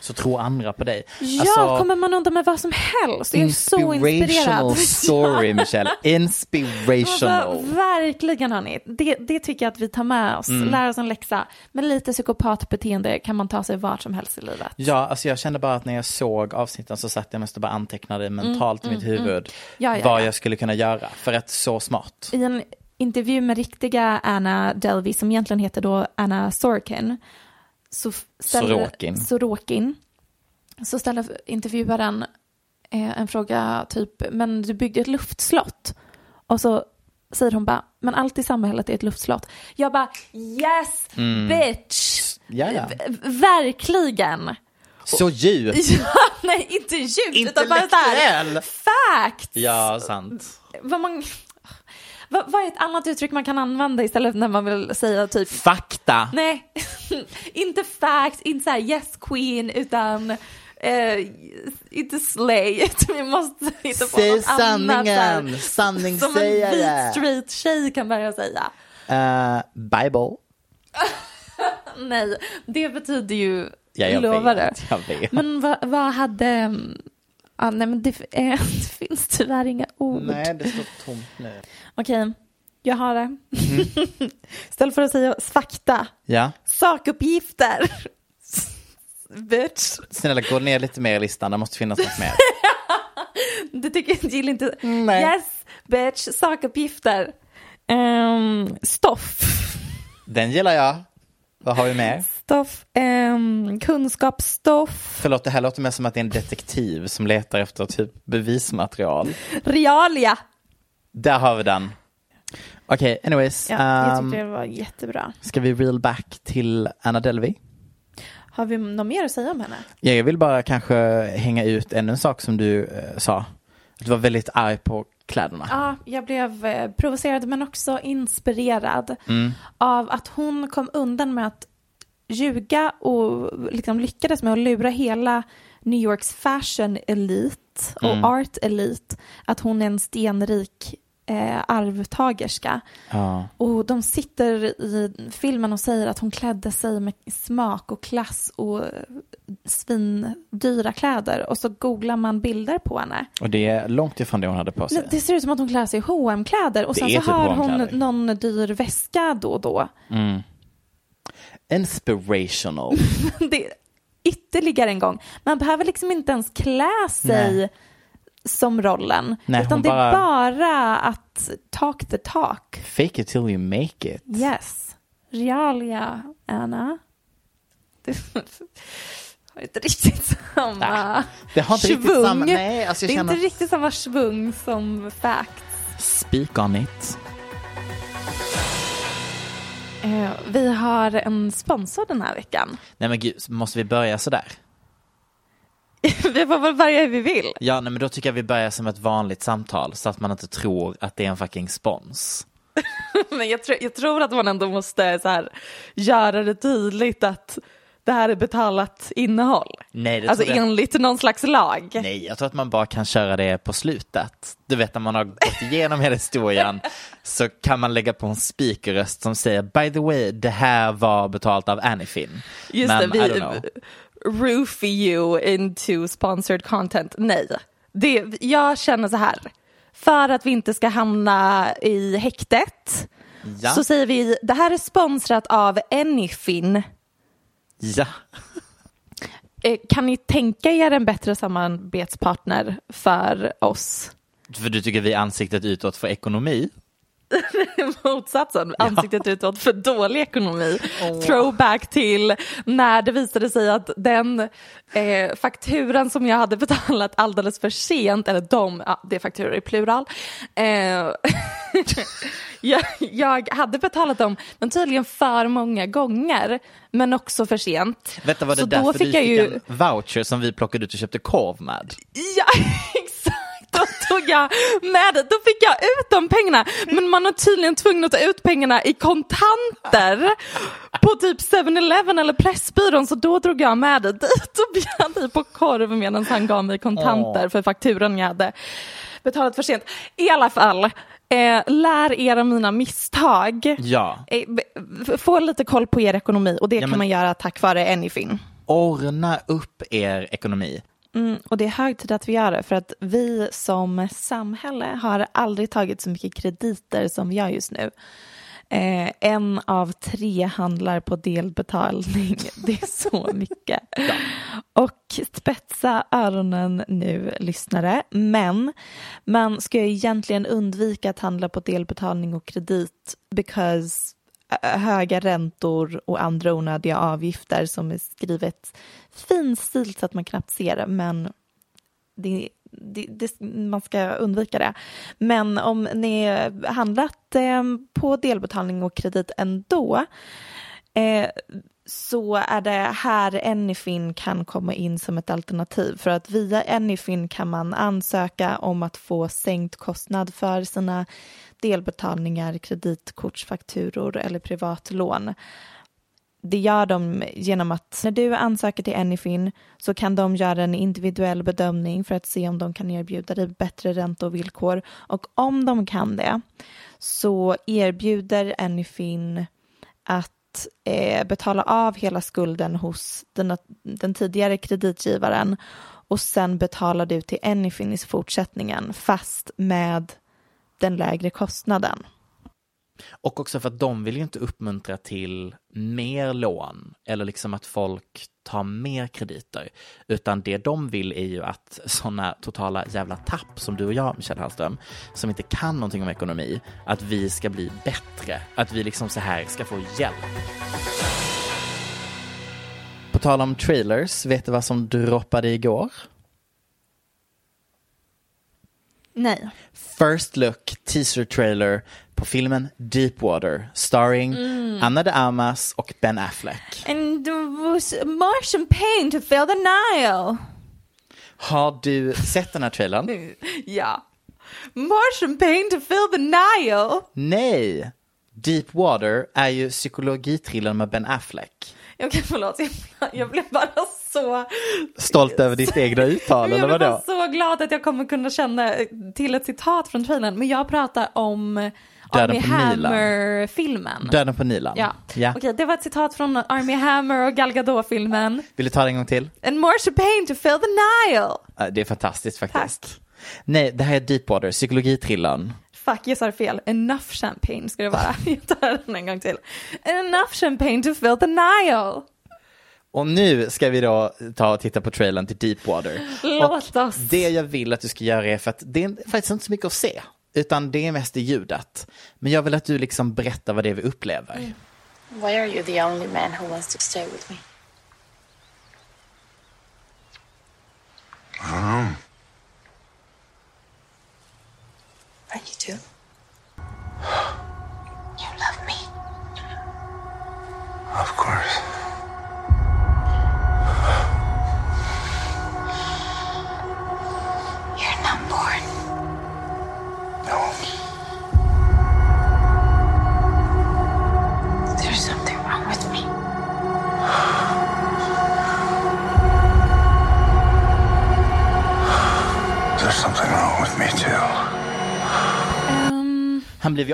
Så tror andra på dig. Ja, Alltså, kommer man undan med vad som helst? Jag är så Inspirational inspirerad. story Michelle. Alltså, Inspirational. verkligen hörni, det, det tycker jag att vi tar med oss, Mm. lär oss en läxa. Med lite psykopatbeteende kan man ta sig vart som helst i livet. Ja, alltså jag kände bara att när jag såg avsnitten så satt jag mest och bara antecknade mentalt i mitt mm, huvud mm. Ja, ja, vad ja. jag skulle kunna göra. För att så smart. I en intervju med riktiga Anna Delvey, som egentligen heter då Anna Sorkin, så ställer, Sorokin. Sorokin, så ställer intervjuaren eh, en fråga typ, men du byggde ett luftslott. Och så säger hon bara, men allt i samhället är ett luftslott. Jag bara, yes Mm. bitch! Verkligen! Så djupt. Ja, nej, inte djupt, utan bara så här, Intellektuell. fact! Ja, sant. Vad, man, vad, vad är ett annat uttryck man kan använda istället när man vill säga typ Fakta. Nej, inte facts, inte så här yes queen, utan eh, inte slay. utan Vi måste hitta på Säg något annat. så här, sanningen. Som en vit Sanningssägare. straight tjej kan börja säga. Uh, Bible. Nej, det betyder ju Ja, jag lovare. vet. Jag vet. Men vad, vad hade... Ah, nej, men det, eh, det finns tyvärr inga ord. Nej, det står tomt nu. Okej, jag har det. Mm. Istället för att säga fakta, Ja, sakuppgifter. Bitch. snälla gå ner lite mer i listan. Det måste finnas något mer. Det tycker jag gillar inte. Nej. Yes, bitch, sakuppgifter. Um, stoff. Den gillar jag. Vad har vi mer? Stoff, um, kunskapsstoff, Förlåt, det här låter mer som att det är en detektiv som letar efter typ bevismaterial. realia. Där har vi den. Okej, anyways. Ja, jag ehm, tyckte det var jättebra. ska vi reel back till Anna Delvey? Har vi något mer att säga om henne? Ja, jag vill bara kanske hänga ut ännu en sak som du eh, sa. Du var väldigt arg på kläderna. Ja, jag blev eh, provocerad men också inspirerad Mm. av att hon kom undan med att ljuga och liksom lyckades med att lura hela New Yorks fashion elite och Mm. art elite att hon är en stenrik eh, arvtagerska. Ja. Och de sitter i filmen och säger att hon klädde sig med smak och klass och svindyra kläder. Och så googlar man bilder på henne. Och det är långt ifrån det hon hade på sig. Det ser ut som att hon klär sig i hm kläder och Det sen så typ har hon någon dyr väska då och då. Mm. Inspirational. det är ytterligare en gång. Man behöver liksom inte ens klä sig Nej. som rollen. Nej, utan det är bara- bara att talk the talk. Fake it till you make it. Yes. Realia, Anna. Det har inte riktigt samma Det har inte riktigt svung. samma... Nej, alltså det är känner... inte riktigt samma svung som facts. Speak on it. Eh, vi har en sponsor den här veckan. Nej men gud, måste vi börja sådär? vi får väl börja hur vi vill. Ja, nej men då tycker jag vi börjar som ett vanligt samtal så att man inte tror att det är en fucking spons. Men jag, tror- jag tror att man ändå måste så här, göra det tydligt att det här är betalat innehåll. Nej, det Alltså jag... enligt någon slags lag. Nej, jag tror att man bara kan köra det på slutet. Du vet när man har gått igenom hela historien så kan man lägga på en speakerröst som säger by the way, det här var betalt av Anyfin. Just Men det, vi roofie you into sponsored content. Nej, det, jag känner så här. För att vi inte ska hamna i häktet Ja. så säger vi det här är sponsrat av Anyfin. Ja. Eh, Kan ni tänka er en bättre samarbetspartner för oss? För du tycker vi är ansiktet utåt för ekonomi? Motsatsen, ansiktet utåt för dålig ekonomi. Throwback till när det visade sig att den eh, fakturan som jag hade betalat alldeles för sent, eller de, ja, det är fakturor i plural. Eh, jag, jag hade betalat dem, men tydligen för många gånger, men också för sent. Vänta, var det Så därför då du fick jag fick ju... en voucher som vi plockade ut och köpte korv med? Ja, exakt. Då tog jag med. Då fick jag ut de pengarna. Men man var tydligen tvungen att ta ut pengarna i kontanter på typ 7-Eleven eller Pressbyrån. Så då drog jag med det dit och bjöd i på korv medan han gav mig kontanter för fakturan jag hade betalat för sent. I alla fall, eh, lär er av mina misstag. Ja. Eh, Få lite koll på er ekonomi och det Ja, kan man göra tack vare Anyfin. Ordna upp er ekonomi. Mm, och det är hög tid att vi gör det för att vi som samhälle har aldrig tagit så mycket krediter som vi gör just nu. Eh, en av tre handlar på delbetalning. Det är så mycket. Och spetsa öronen nu, lyssnare. Men man ska ju egentligen undvika att handla på delbetalning och kredit because eh, höga räntor och andra onödiga avgifter som är skrivet finstilt så att man knappt ser det, men det, det, det, man ska undvika det. Men om ni handlat eh, på delbetalning och kredit ändå eh, så är det här Anyfin kan komma in som ett alternativ. För att via Anyfin kan man ansöka om att få sänkt kostnad för sina delbetalningar, kreditkortsfakturor eller privatlån. Det gör de genom att när du ansöker till Anyfin så kan de göra en individuell bedömning för att se om de kan erbjuda dig bättre ränta och villkor. Och om de kan det så erbjuder Anyfin att eh, betala av hela skulden hos den, den tidigare kreditgivaren och sen betalar du till Anyfin i fortsättningen fast med den lägre kostnaden. Och också för att de vill ju inte uppmuntra till mer lån eller liksom att folk tar mer krediter. Utan det de vill är ju att sådana totala jävla tapp som du och jag, Michelle Hallström, som inte kan någonting om ekonomi, att vi ska bli bättre. Att vi liksom så här ska få hjälp. På tal om trailers, vet du vad som droppade igår? Nej. First look teaser trailer på filmen Deepwater starring Anna de Armas och Ben Affleck. And there was more champagne to fill the Nile. Har du sett den här trailern? Ja. More champagne to fill the Nile. Nej! Deepwater är ju psykologithrillern med Ben Affleck. Okej, förlåt. Jag, jag blev bara så, Stolt över ditt egna uttal jag eller blir bara vadå? så glad att jag kommer kunna känna till ett citat från trailern. Men jag pratar om Döden Army. Hammer-filmen. Döden på Nilan. Ja. ja. Okej, det var ett citat från Army Hammer och Gal Gadot-filmen. Vill du ta det en gång till? And more champagne to fill the Nile. Det är fantastiskt faktiskt. Tack. Nej, det här är Deepwater, psykologithrillern. Fuck, jag sa fel. Enough champagne ska det vara. Jag tar den en gång till. Enough champagne to fill the Nile. Och nu ska vi då ta och titta på trailern till Deepwater. Låt och oss. Det jag vill att du ska göra är för att det är faktiskt inte så mycket att se, utan det är mest i ljudet. Men jag vill att du liksom berättar vad det är vi upplever. Why are you the only man who wants to stay with me? I don't know. Are you too? You love me. Of course.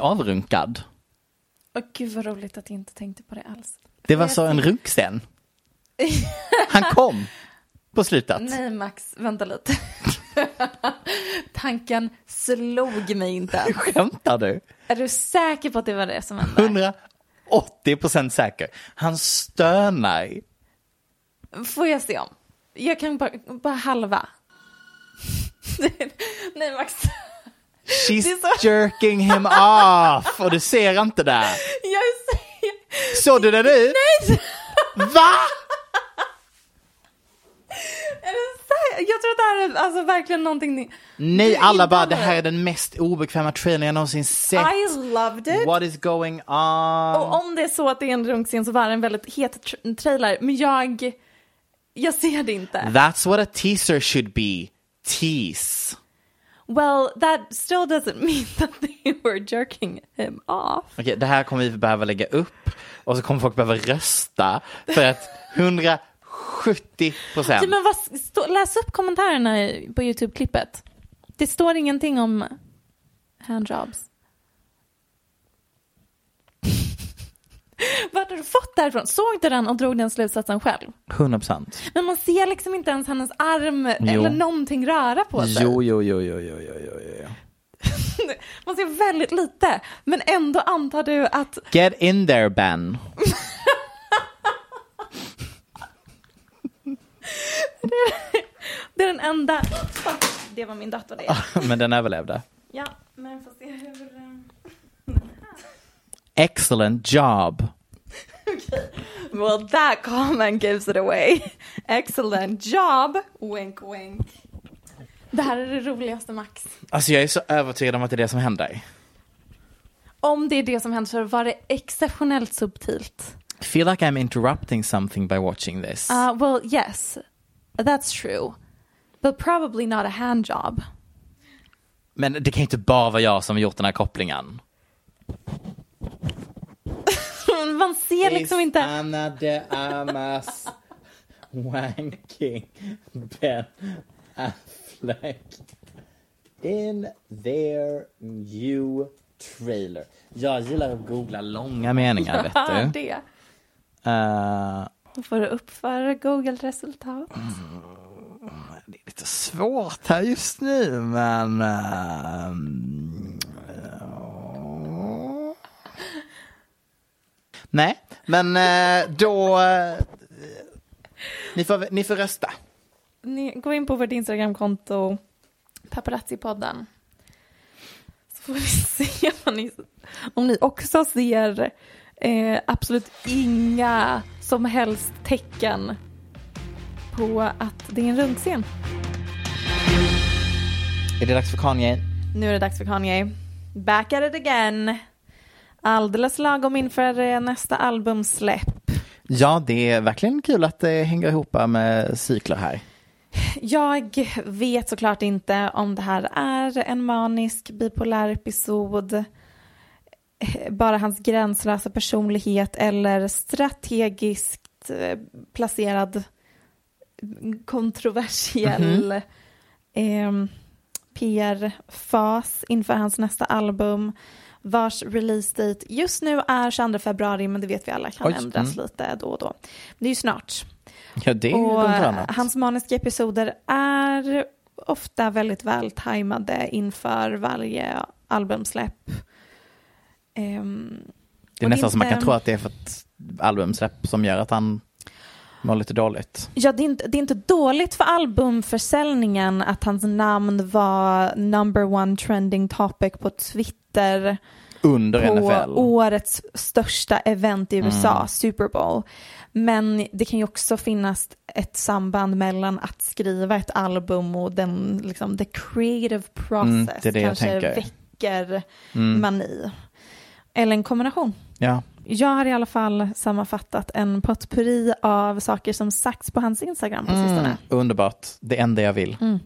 Avrunkad. Åh gud vad roligt att jag inte tänkte på det alls. Det var så en runkscen. Han kom på slutet. Nej Max, vänta lite. Tanken slog mig inte. Skämtar du? Är du säker på att det var det som hände? 180 procent säker. Han stönar. Får jag se om? Jag kan bara, bara halva. Nej Max. She's jerking him off. Och du ser inte det. Jag säger... Såg du det nu? Nej! Va? Jag tror att det här är alltså verkligen någonting ni... Nej, alla bara, det här är den mest obekväma trailern jag någonsin sett. I loved it. What is going on? Och om det är så att det är en runkscen så var det en väldigt het tr- trailer. Men jag... Jag ser det inte. That's what a teaser should be. Tease. Well, that still doesn't mean that they were jerking him off. Okej, det här kommer vi behöva lägga upp och så kommer folk behöva rösta för att 170 procent. Men vad, stå, läs upp kommentarerna på YouTube-klippet. Det står ingenting om handjobs. Vad hade du fått därifrån? Såg du den och drog den slutsatsen själv? 100 procent. Men man ser liksom inte ens hennes arm Jo. eller någonting röra på sig. Jo, jo, jo, jo, jo, jo, jo, jo. Man ser väldigt lite, men ändå antar du att Get in there, Ben. det är den enda... Det var min dator det. Men den överlevde. Ja, men får se Excellent job. Well, that comment gives it away. Excellent job. Wink, wink. Det här är det roligaste Max. Alltså jag är så övertygad om att det är det som händer. Om det är det som händer så var det exceptionellt subtilt. I feel like I'm interrupting something by watching this. Uh, well, yes, that's true. But probably not a hand job. Men det kan ju inte bara vara jag som har gjort den här kopplingen. Man ser liksom inte... Anna de Amas wanking Ben Affleck in their new trailer. Jag gillar att googla långa meningar, vet Ja, du. det. Eh, Då får du upp för Google-resultat. det är lite svårt här just nu, men... ehm, Nej, men eh, då... eh, ni, får, ni får rösta. Ni, gå in på vårt Instagramkonto, paparazzi-podden. Så får vi se vad ni, om ni också ser eh, absolut inga som helst tecken på att det är en runkscen. Är det dags för Kanye? Nu är det dags för Kanye. Back at it again. Alldeles lagom inför eh, nästa albumsläpp. Ja, det är verkligen kul att det hänger ihop med cykler här. Jag vet såklart inte om det här är en manisk bipolär episod, eh, bara hans gränslösa personlighet eller strategiskt eh, placerad kontroversiell eh, PR-fas inför hans nästa album vars release date just nu är 22 februari men det vet vi alla kan Oj, ändras mm. lite då och då. Det är ju snart. Ja, det är Och inte annat. hans maniska episoder är ofta väldigt väl tajmade inför varje albumsläpp. Ehm, Det är nästan som man kan inte- tro att det är för ett albumsläpp som gör att han mår lite dåligt. Ja, det är, inte, det är inte dåligt för albumförsäljningen att hans namn var number one trending topic på Twitter Under på NFL. årets största event i USA, Mm. Super Bowl. Men det kan ju också finnas ett samband mellan att skriva ett album och den, liksom, the creative process Mm, det det kanske väcker Mm. mani. Eller en kombination. Ja. Jag har i alla fall sammanfattat en potpurri av saker som sagts på hans Instagram på sistone. Mm, underbart. Det enda jag vill. Mm.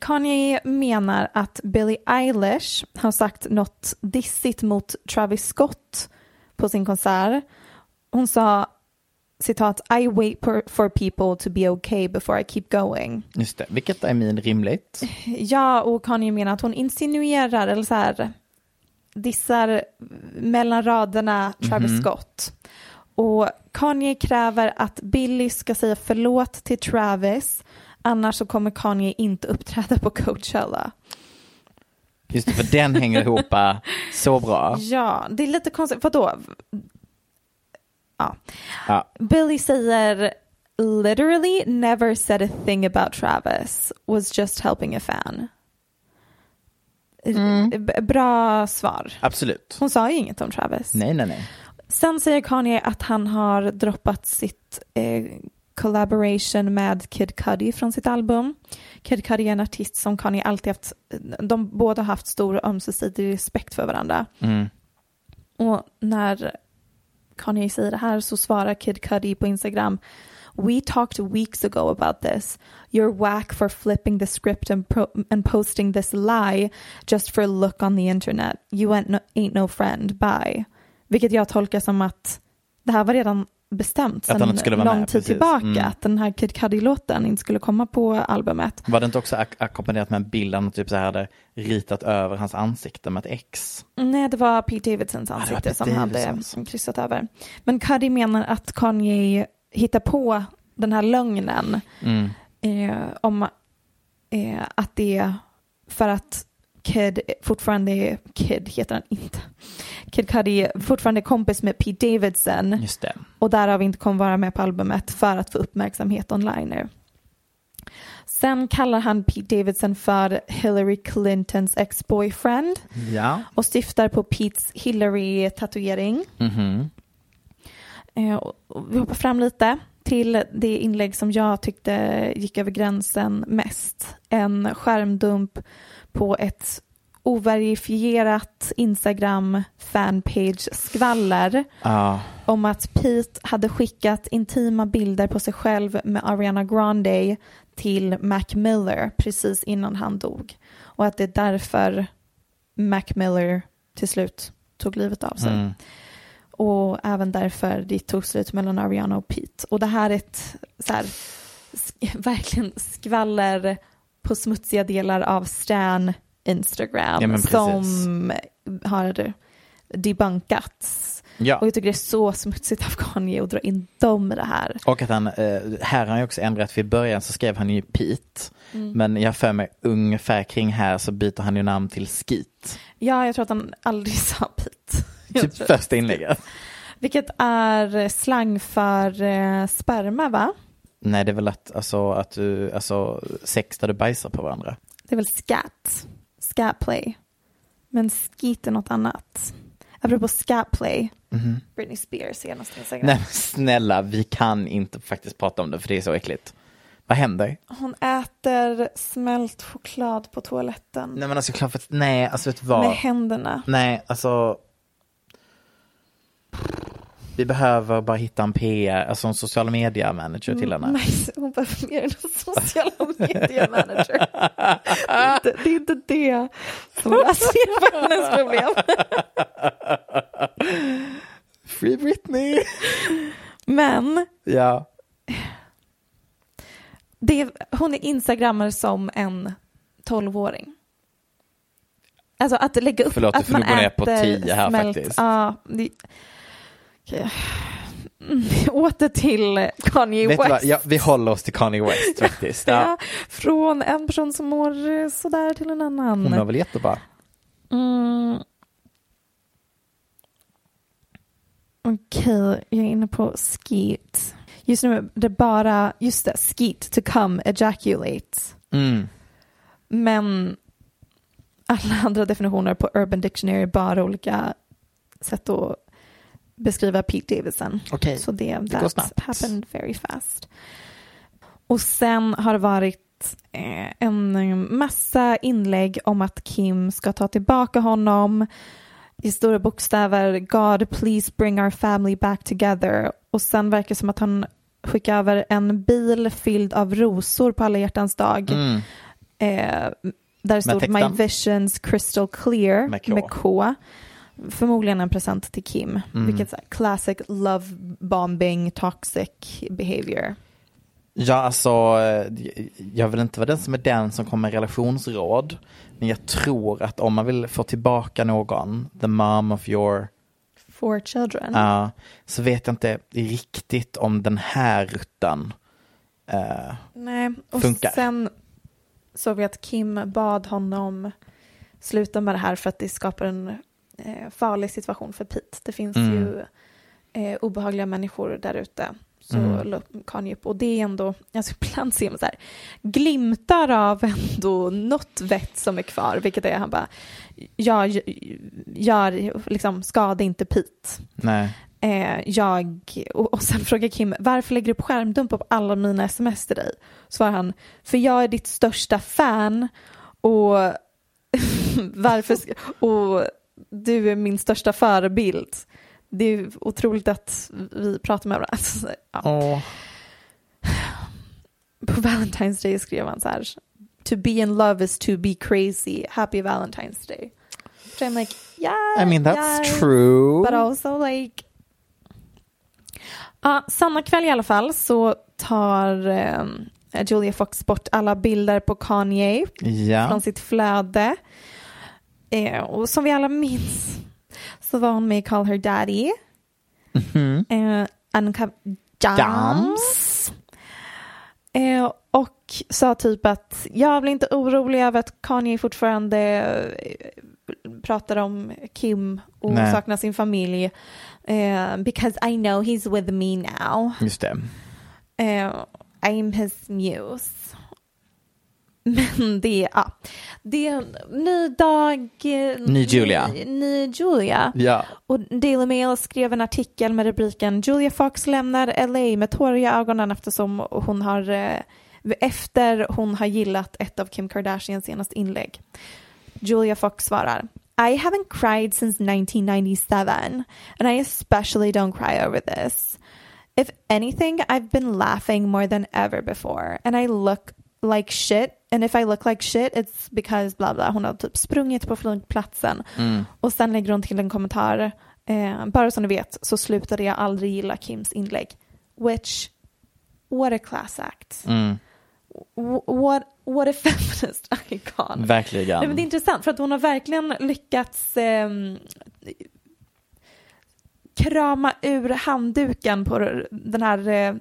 Kanye menar att Billie Eilish har sagt något dissigt mot Travis Scott på sin konsert. Hon sa citat I wait for, for people to be okay before I keep going. Just det. Vilket är min rimligt. Ja, och Kanye menar att hon insinuerar eller så här dissar mellan raderna Travis Mhm. Scott. Och Kanye kräver att Billy ska säga förlåt till Travis annars så kommer Kanye inte uppträda på Coachella. Just det, för den hänger ihop äh, så bra. Ja, det är lite konstigt. Vadå? Ja. Ja. Billy säger literally never said a thing about Travis, was just helping a fan. B- Bra svar. Absolut. Hon sa ju inget om Travis. Nej, nej, nej. Sen säger Kanye att han har droppat sitt eh, collaboration med Kid Cudi från sitt album. Kid Cudi är en artist som Kanye alltid haft, de båda har haft stor ömsesidig respekt för varandra. Mm. Och när Kanye säger det här så svarar Kid Cudi på Instagram We talked weeks ago about this. You're whack for flipping the script and, pro- and posting this lie just for a look on the internet. You ain't no, ain't no friend. Bye. Vilket jag tolkar som att det här var redan bestämt sedan lång med, tid precis. tillbaka. Mm. Att den här Kid Cudi-låten inte skulle komma på albumet. Var det inte också ak- ackompanjerat med en bild han typ så här hade ritat över hans ansikte med ett X? Nej, det var Pete Davidsons var ansikte Pete som hade kryssat över. Men Cudi menar att Kanye hittar på den här lögnen Mm. eh, om eh, att det är för att Kid fortfarande är, Kid heter han inte, Kid Cudi är fortfarande kompis med Pete Davidson Just det. och därav inte kommer vara med på albumet för att få uppmärksamhet online nu. Sen kallar han Pete Davidson för Hillary Clintons ex-boyfriend Ja. och syftar på Petes Hillary-tatuering. Och- och Vi hoppar fram lite till det inlägg som jag tyckte gick över gränsen mest. En skärmdump på ett overifierat Instagram fanpage skvaller Ja. om att Pete hade skickat intima bilder på sig själv med Ariana Grande till Mac Miller precis innan han dog. Och att det är därför Mac Miller till slut tog livet av sig. Mm. Och även därför det tog slut mellan Ariana och Pete. Och det här är ett så här, sk- verkligen skvaller på smutsiga delar av Stan Instagram Ja, som har debunkats. Ja. Och jag tycker det är så smutsigt av Kanye att dra in dem i det här. Och att han, eh, här har han ju också ändrat, för i början så skrev han ju Pete. Mm. Men jag för mig ungefär kring här så byter han ju namn till Skeet. Ja, jag tror att han aldrig sa Typ första inlägget. Vilket är slang för eh, sperma, va? Nej det är väl att, alltså, att du, alltså sex där du bajsar på varandra. Det är väl scat, scatplay. Men skit är något annat. Apropå scatplay, Mhm. Britney Spears senaste Instagram. Nej snälla, vi kan inte faktiskt prata om det för det är så äckligt. Vad händer? Hon äter smält choklad på toaletten Nej men alltså klart för att, nej alltså vet du vad? med händerna. Nej, alltså. Vi behöver bara hitta en PR, alltså en sociala media manager till henne. Nej, hon behöver mer än en sociala media manager. Det är inte det, är inte det som löser hennes problem. Free Britney! Men Ja. det hon är instagrammar som en tolvåring. Alltså att lägga upp Förlåt, att man ner på 10 här smält, faktiskt. Ja, det, Okej. Mm, Åter till Kanye Vet West. Ja, vi håller oss till Kanye West faktiskt. Ja. Ja, från en person som mår eh, sådär till en annan. Hon mår väl jättebra. Mm. Okej, jag är inne på skeet. Just nu är det bara, just det, skeet, to come, ejaculate. Mm. Men alla andra definitioner på Urban Dictionary är bara olika sätt att beskriva Pete Davidson. Okej, Så det, det går snabbt. happened very fast. Och sen har det varit eh, en massa inlägg om att Kim ska ta tillbaka honom i stora bokstäver God please bring our family back together och sen verkar det som att han skickar över en bil fylld av rosor på alla hjärtans dag Mm. eh, där det stod My visions crystal clear Med K. med K. Förmodligen en present till Kim, Mm. vilket är classic love bombing toxic behavior. Ja, alltså, eh, jag vill inte vara den som är den som kommer med relationsråd. Men jag tror att om man vill få tillbaka någon, the mom of your, For children. ja, så vet jag inte riktigt om den här rutten eh, Nej, och funkar. sen såg vi att Kim bad honom sluta med det här för att det skapar en eh, farlig situation för Pete. Det finns Mm. ju eh, obehagliga människor där ute. Så Mm. la upp Kanye upp. Och det är ändå, alltså ibland ser man så här, glimtar av ändå något vett som är kvar, vilket är han bara, jag gör, liksom, skada inte Pete. nej. Eh, jag, och, och sen frågar Kim, varför lägger du på skärmdump på alla mina sms till dig? Svarar han, för jag är ditt största fan och varför, och du är min största förebild. Det är otroligt att vi pratar med varandra. Ja. Åh. På Valentine's Day skrev han så här, to be in love is to be crazy, happy Valentine's Day. So I'm like, yeah, I mean that's yes, true. But also like Ja, samma kväll i alla fall så tar eh, Julia Fox bort alla bilder på Kanye Ja. från sitt flöde. Eh, och som vi alla minns så var hon med i Call Her Daddy. Mhm. Eh, Uncut Jams. Eh, och sa typ att jag blir inte orolig över att Kanye fortfarande eh, pratar om Kim och Nej. saknar sin familj. Eh, because I know he's with me now. Just det. Eh, I'm his muse. Men det ja, det är en ny dag. eh, Ny Julia. Ny, ny Julia. Ja. Och Daily Mail skrev en artikel med rubriken Julia Fox lämnar LA med tårar i ögonen eftersom hon har eh, efter hon har gillat ett av Kim Kardashians senaste inlägg. Julia Fox svarar I haven't cried since 1997 and I especially don't cry over this. If anything, I've been laughing more than ever before and I look like shit and if I look like shit it's because bla bla. Hon har typ sprungit på flygplatsen Mm. och sen lägger hon till en kommentar. Eh, bara som ni vet så slutade jag aldrig gilla Kims inlägg. Which, what a class act. Mm. What, what a feminist icon. Verkligen. Nej, men det är intressant för att hon har verkligen lyckats ehm, krama ur handduken på den här eh,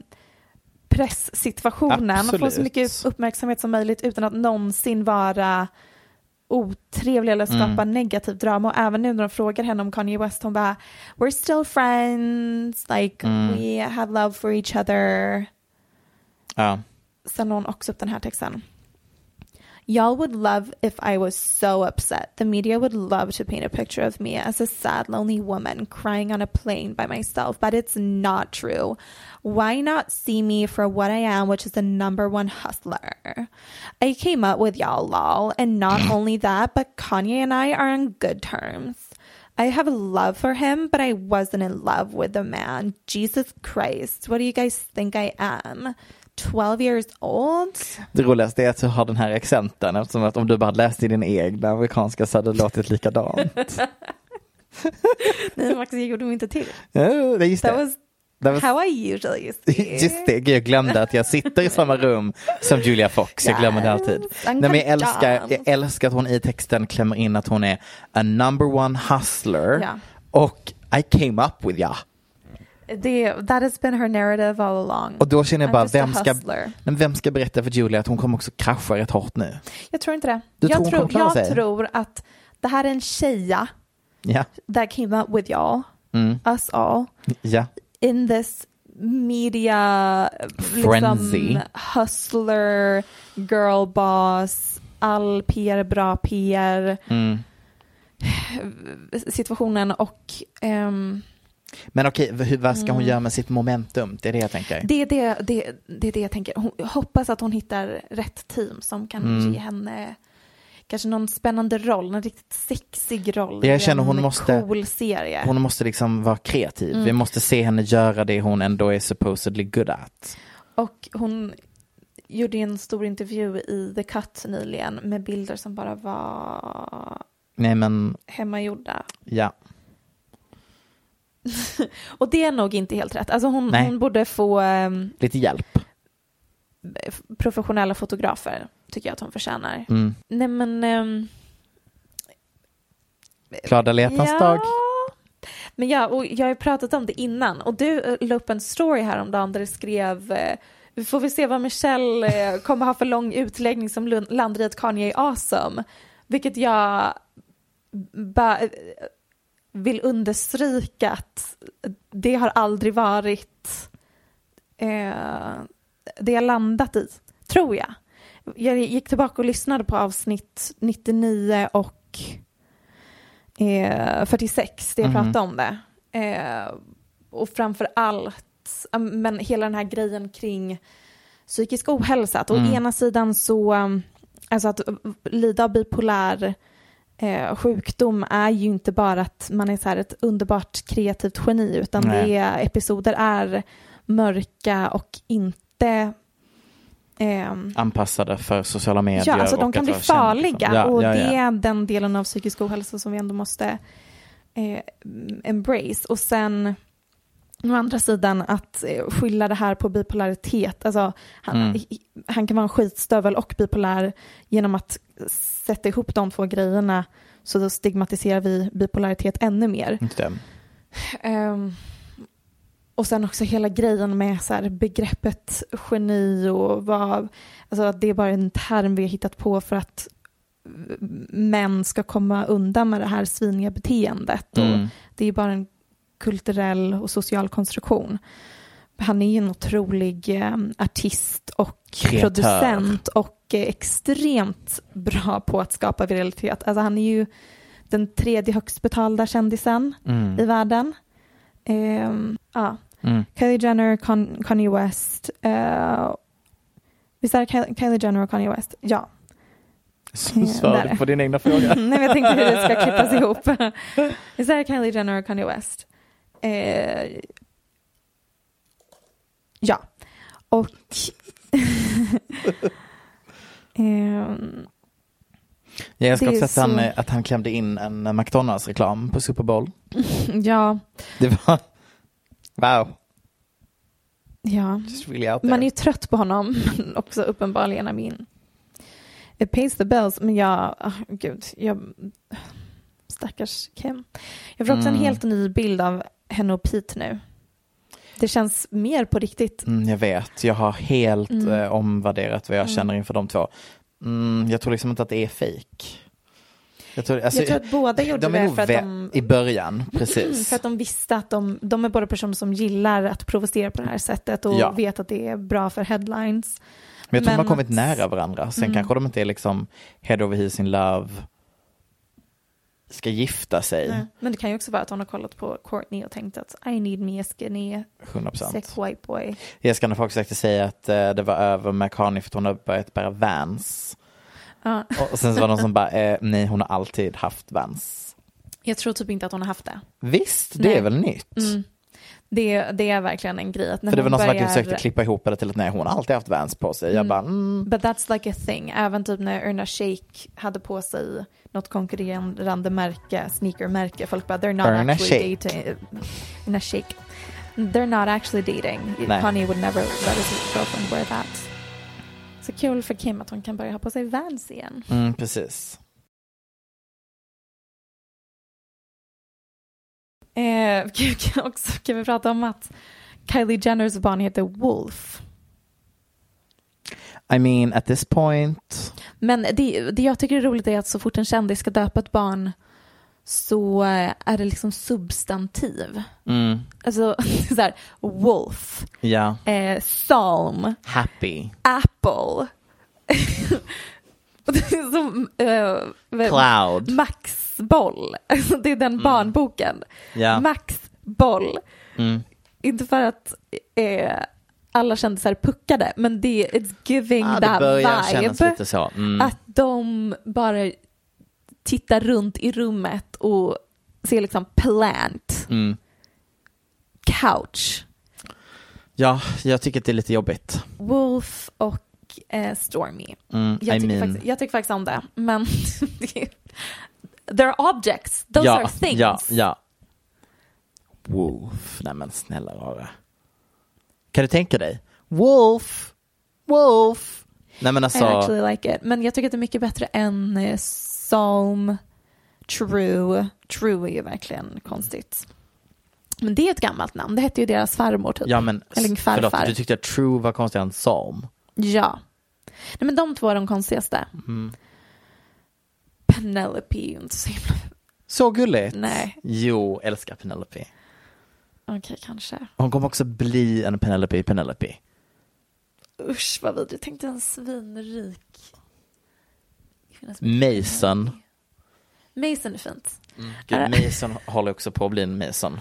presssituationen och få så mycket uppmärksamhet som möjligt utan att någonsin vara otrevlig eller skapa Mm. negativ drama. Och även nu när de frågar henne om Kanye West, hon bara We're still friends, like Mm. we have love for each other. Ja. Sen la hon också upp den här texten. Y'all would love if I was so upset. The media would love to paint a picture of me as a sad, lonely woman crying on a plane by myself, but it's not true. Why not see me for what I am, which is the number one hustler? I came up with y'all, lol, and not only that, but Kanye and I are on good terms. I have love for him, but I wasn't in love with the man. Jesus Christ, what do you guys think I am? 12 years old? Det roligaste är att du har den här accenten eftersom att om du bara läst i din egna amerikanska så hade det låtit likadant. Nej, Max, jag gjorde mig inte till. Ja, det just That det. was That was- How I usually see. Just det, jag glömde att jag sitter i samma rum som Julia Fox. Jag glömmer det alltid. Nej, men jag, älskar, jag älskar att hon i texten klämmer in att hon är a number one hustler Ja. och I came up with ya. Det, that has been her narrative all along. Och då känner jag bara, vem ska, men vem ska berätta för Julia att hon kommer också krascha rätt hårt nu? Jag tror inte det. Du jag tror klara jag sig? tror att det här är en tjeja Ja, that came up with y'all, Mm. us all, ja. in this media Frenzy. liksom, hustler, girl boss, all PR bra PR Mm. situationen och ehm, Men okej, hur, vad ska hon Mm. göra med sitt momentum? Det är det jag tänker. det, är det, det, det är det jag tänker. Hon, jag hoppas att hon hittar rätt team som kan Mm. ge henne kanske någon spännande roll, någon riktigt sexig roll Jag känner en hon måste- cool serie. Hon måste liksom vara kreativ. Mm. Vi måste se henne göra det hon ändå är supposedly good at. Och hon gjorde en stor intervju i The Cut nyligen med bilder som bara var Nej men, hemmagjorda. ja. Och det är nog inte helt rätt. Alltså hon, hon borde få ehm, Lite hjälp. professionella fotografer, tycker jag att hon förtjänar. Mm. Nej men... ehm, Glada alla hjärtans dag. Men ja, och jag har pratat om det innan och du eh, la upp en story häromdagen där du skrev eh, vi får vi se vad Michelle eh, kommer ha för lång utläggning som lund- landar i att Kanye är awesome. Vilket jag ba, eh, vill understryka att det har aldrig varit eh, det jag landat i, tror jag. Jag gick tillbaka och lyssnade på avsnitt 99 och eh, 46, det jag Mhm. pratade om det. Eh, och framför allt, men hela den här grejen kring psykisk ohälsa. Att å Mm. ena sidan så, alltså att lida av bipolär eh, sjukdom är ju inte bara att man är så här ett underbart kreativt geni, utan Nej. det är, episoder är mörka och inte ehm, Anpassade för sociala medier. Ja, alltså de kan bli farliga liksom. Ja, och ja, det ja. är den delen av psykisk ohälsa som vi ändå måste eh, embrace. Och sen å andra sidan att eh, skylla det här på bipolaritet. Alltså, han, Mm. han kan vara en skitstövel och bipolär genom att sätta ihop de två grejerna så då stigmatiserar vi bipolaritet ännu mer. Ehm, och sen också hela grejen med så här, begreppet geni och vad, alltså att det är bara en term vi har hittat på för att män ska komma undan med det här sviniga beteendet. Mm. Och det är bara en kulturell och social konstruktion. Han är ju en otrolig eh, artist och Kreatör. producent och eh, extremt bra på att skapa viralitet. Alltså han är ju den tredje högst betalda kändisen Mm. i världen. Ehm, ja. Mm. Kylie Jenner, Con- Kanye West. Uh, visst är det Ky- Kylie Jenner och Kanye West? Ja. Du på din egna fråga? Nej, men jag tänkte hur det ska klippas ihop. Visst är det Kylie Jenner och Kanye West? Eh, ja. Och... Ehm, Jag älskar är också att, han, så- eh, att han klämde in en eh, McDonalds-reklam på Super Bowl. ja, Det var... Wow. ja. Really. Man är ju trött på honom, också uppenbarligen. I mean, it pays the bills. Men jag, oh, gud, jag, stackars Kim. Jag får också en Mm. helt ny bild av henne och Pete nu. Det känns mer på riktigt. Mm, jag vet, jag har helt Mm. eh, omvärderat vad jag Mm. känner inför de två. Mm, jag tror liksom inte att det är fake. Jag tror, alltså, jag tror att båda gjorde de är det för att de... I början, precis. För att de visste att de, de är båda personer som gillar att provocera på det här sättet och Ja. vet att det är bra för headlines. Men jag tror de har Men kommit nära varandra. Sen Mm. kanske de inte är liksom head over heels in love, ska gifta sig. Nej. Men det kan ju också vara att hon har kollat på Courtney och tänkt att I need me a skinny 100%. sick white boy. Jessica har faktiskt försökte säga att eh, det var över med Kanye för att hon har börjat bära Vans. Ja. Och sen så var det någon som bara, eh, nej hon har alltid haft Vans. Jag tror typ inte att hon har haft det. Visst, det Nej. är väl nytt? Mm. Det, det är verkligen en grej. Att när För det var någon som verkligen börjar- försökte klippa ihop det till att nej hon har alltid haft Vans på sig. Jag Mm. bara, mm. But that's like a thing. Även typ när Erna Shake hade på sig något konkurrerande märke, sneakermärke. Folk bara, they're not Erna actually Shake. dating. Erna Shake. They're not actually dating. Nej. Kanye would never let his girlfriend wear that. Så kul för Kim att hon kan börja ha på sig Vans igen. Mm, precis. Eh, kan, också, kan vi prata om att Kylie Jenners barn heter Wolf. I mean, at this point. Men det, det jag tycker är roligt är att så fort en kändis ska döpa ett barn så eh, är det liksom substantiv. Mm, Alltså så här, Wolf, ja. eh, Psalm, Happy. Apple. Är som eh, Cloud. Max Boll. Alltså, det är den barnboken. Ja. Max Boll. Mm. Inte för att eh, alla kändisar puckade, men det it's giving Ah, that vibe. Mm. Att de bara tittar runt i rummet och ser liksom plant, Mm. couch, Ja, jag tycker att det är lite jobbigt. Wolf och eh, Stormy. Mm, Jag I tycker, mean, faktiskt, jag tycker faktiskt om det, men they're objects, those ja, are things. Ja, ja. Wolf, nej men snälla rara. Kan du tänka dig? Wolf, Wolf. Nej men I alltså, actually like it. Men jag tycker att det är mycket bättre än eh, Psalm, True. True är ju verkligen konstigt. Men det är ett gammalt namn. Det hette ju deras farmor typ. ja men Eller farfar. förlåt, du tyckte att True var konstigare än Psalm. Ja. Nej, men de två är de konstigaste. Mm. Penelope är ju inte så himla... Så gulligt. Nej. Jo, älskar Penelope. Okej, kanske. Hon kommer också bli en Penelope Penelope. Usch vad vidrigt. Tänk dig en svinrik. Mason. Mason är fint. Gud, Äh. Mason håller också på att bli en Mason.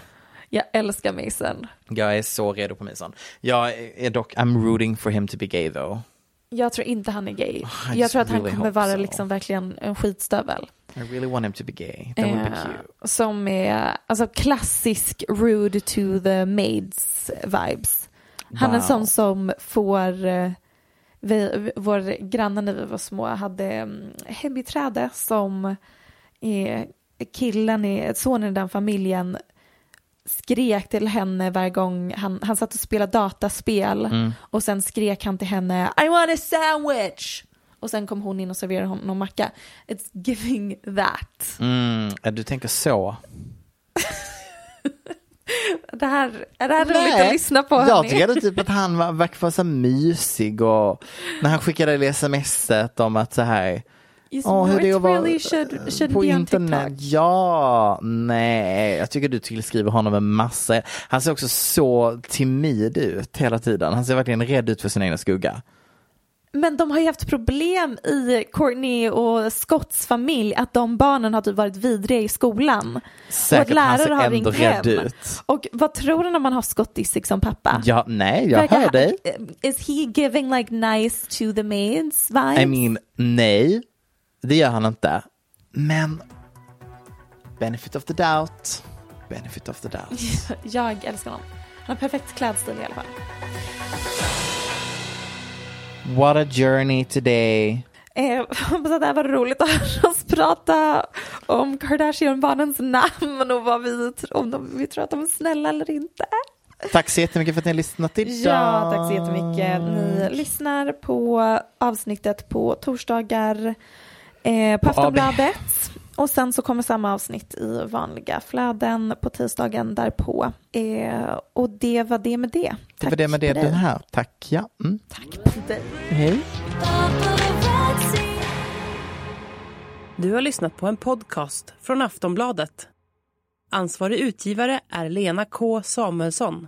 Jag älskar Mason. Jag är så redo på Mason. Jag är dock, I'm rooting for him to be gay though. Jag tror inte han är gay. I jag tror att han really kommer hope vara so. liksom verkligen en skitstövel. I really want him to be gay. That would be Eh, cute. som är alltså klassisk rude to the maids vibes. Han är en Wow. sån som får eh, vi, vår granne när vi var små hade mm, hembiträde som är killen, är, sonen i den familjen skrek till henne varje gång han, han satt och spelade dataspel Mm. och sen skrek han till henne I want a sandwich och sen kom hon in och serverade honom någon macka. It's giving that. Mm, du tänker så. Det här, är det här roligt att lyssna på? Jag tycker typ att han var, verkar vara så mysig och när han skickade det smset om att så här Åh, hur det är att vara really should, should på internet. Ja, nej, jag tycker du tillskriver honom en massa. Han ser också så timid ut hela tiden. Han ser verkligen rädd ut för sin egna skugga. Men de har ju haft problem i Courtney och Scotts familj att de barnen har typ varit vidriga i skolan. Säkert, och att ser lärare har ändå ringt rädd hem. ut. Och vad tror du när man har Scott Disick som pappa? Ja, nej, jag Verkar hör dig. Is he giving like nice to the maids vibes? I mean, nej, det gör han inte. Men benefit of the doubt. Benefit of the doubt. Jag älskar honom. Han har perfekt klädstil i alla fall. What a journey today. Eh, Jag hoppas att det här var roligt att höra oss prata om Kardashian-barnens namn och vad vi, om de, vi tror att de är snälla eller inte. Tack så jättemycket för att ni har lyssnat idag. Ja, tack så jättemycket. Ni lyssnar på avsnittet på torsdagar eh, på På AB. Aftonbladet. Och sen så kommer samma avsnitt i vanliga flöden på tisdagen därpå. Eh, och det var det med det. Det var det med det den här. Tack, ja. Mm. Tack på dig. Hej. Du har lyssnat på en podcast från Aftonbladet. Ansvarig utgivare är Lena K Samuelsson.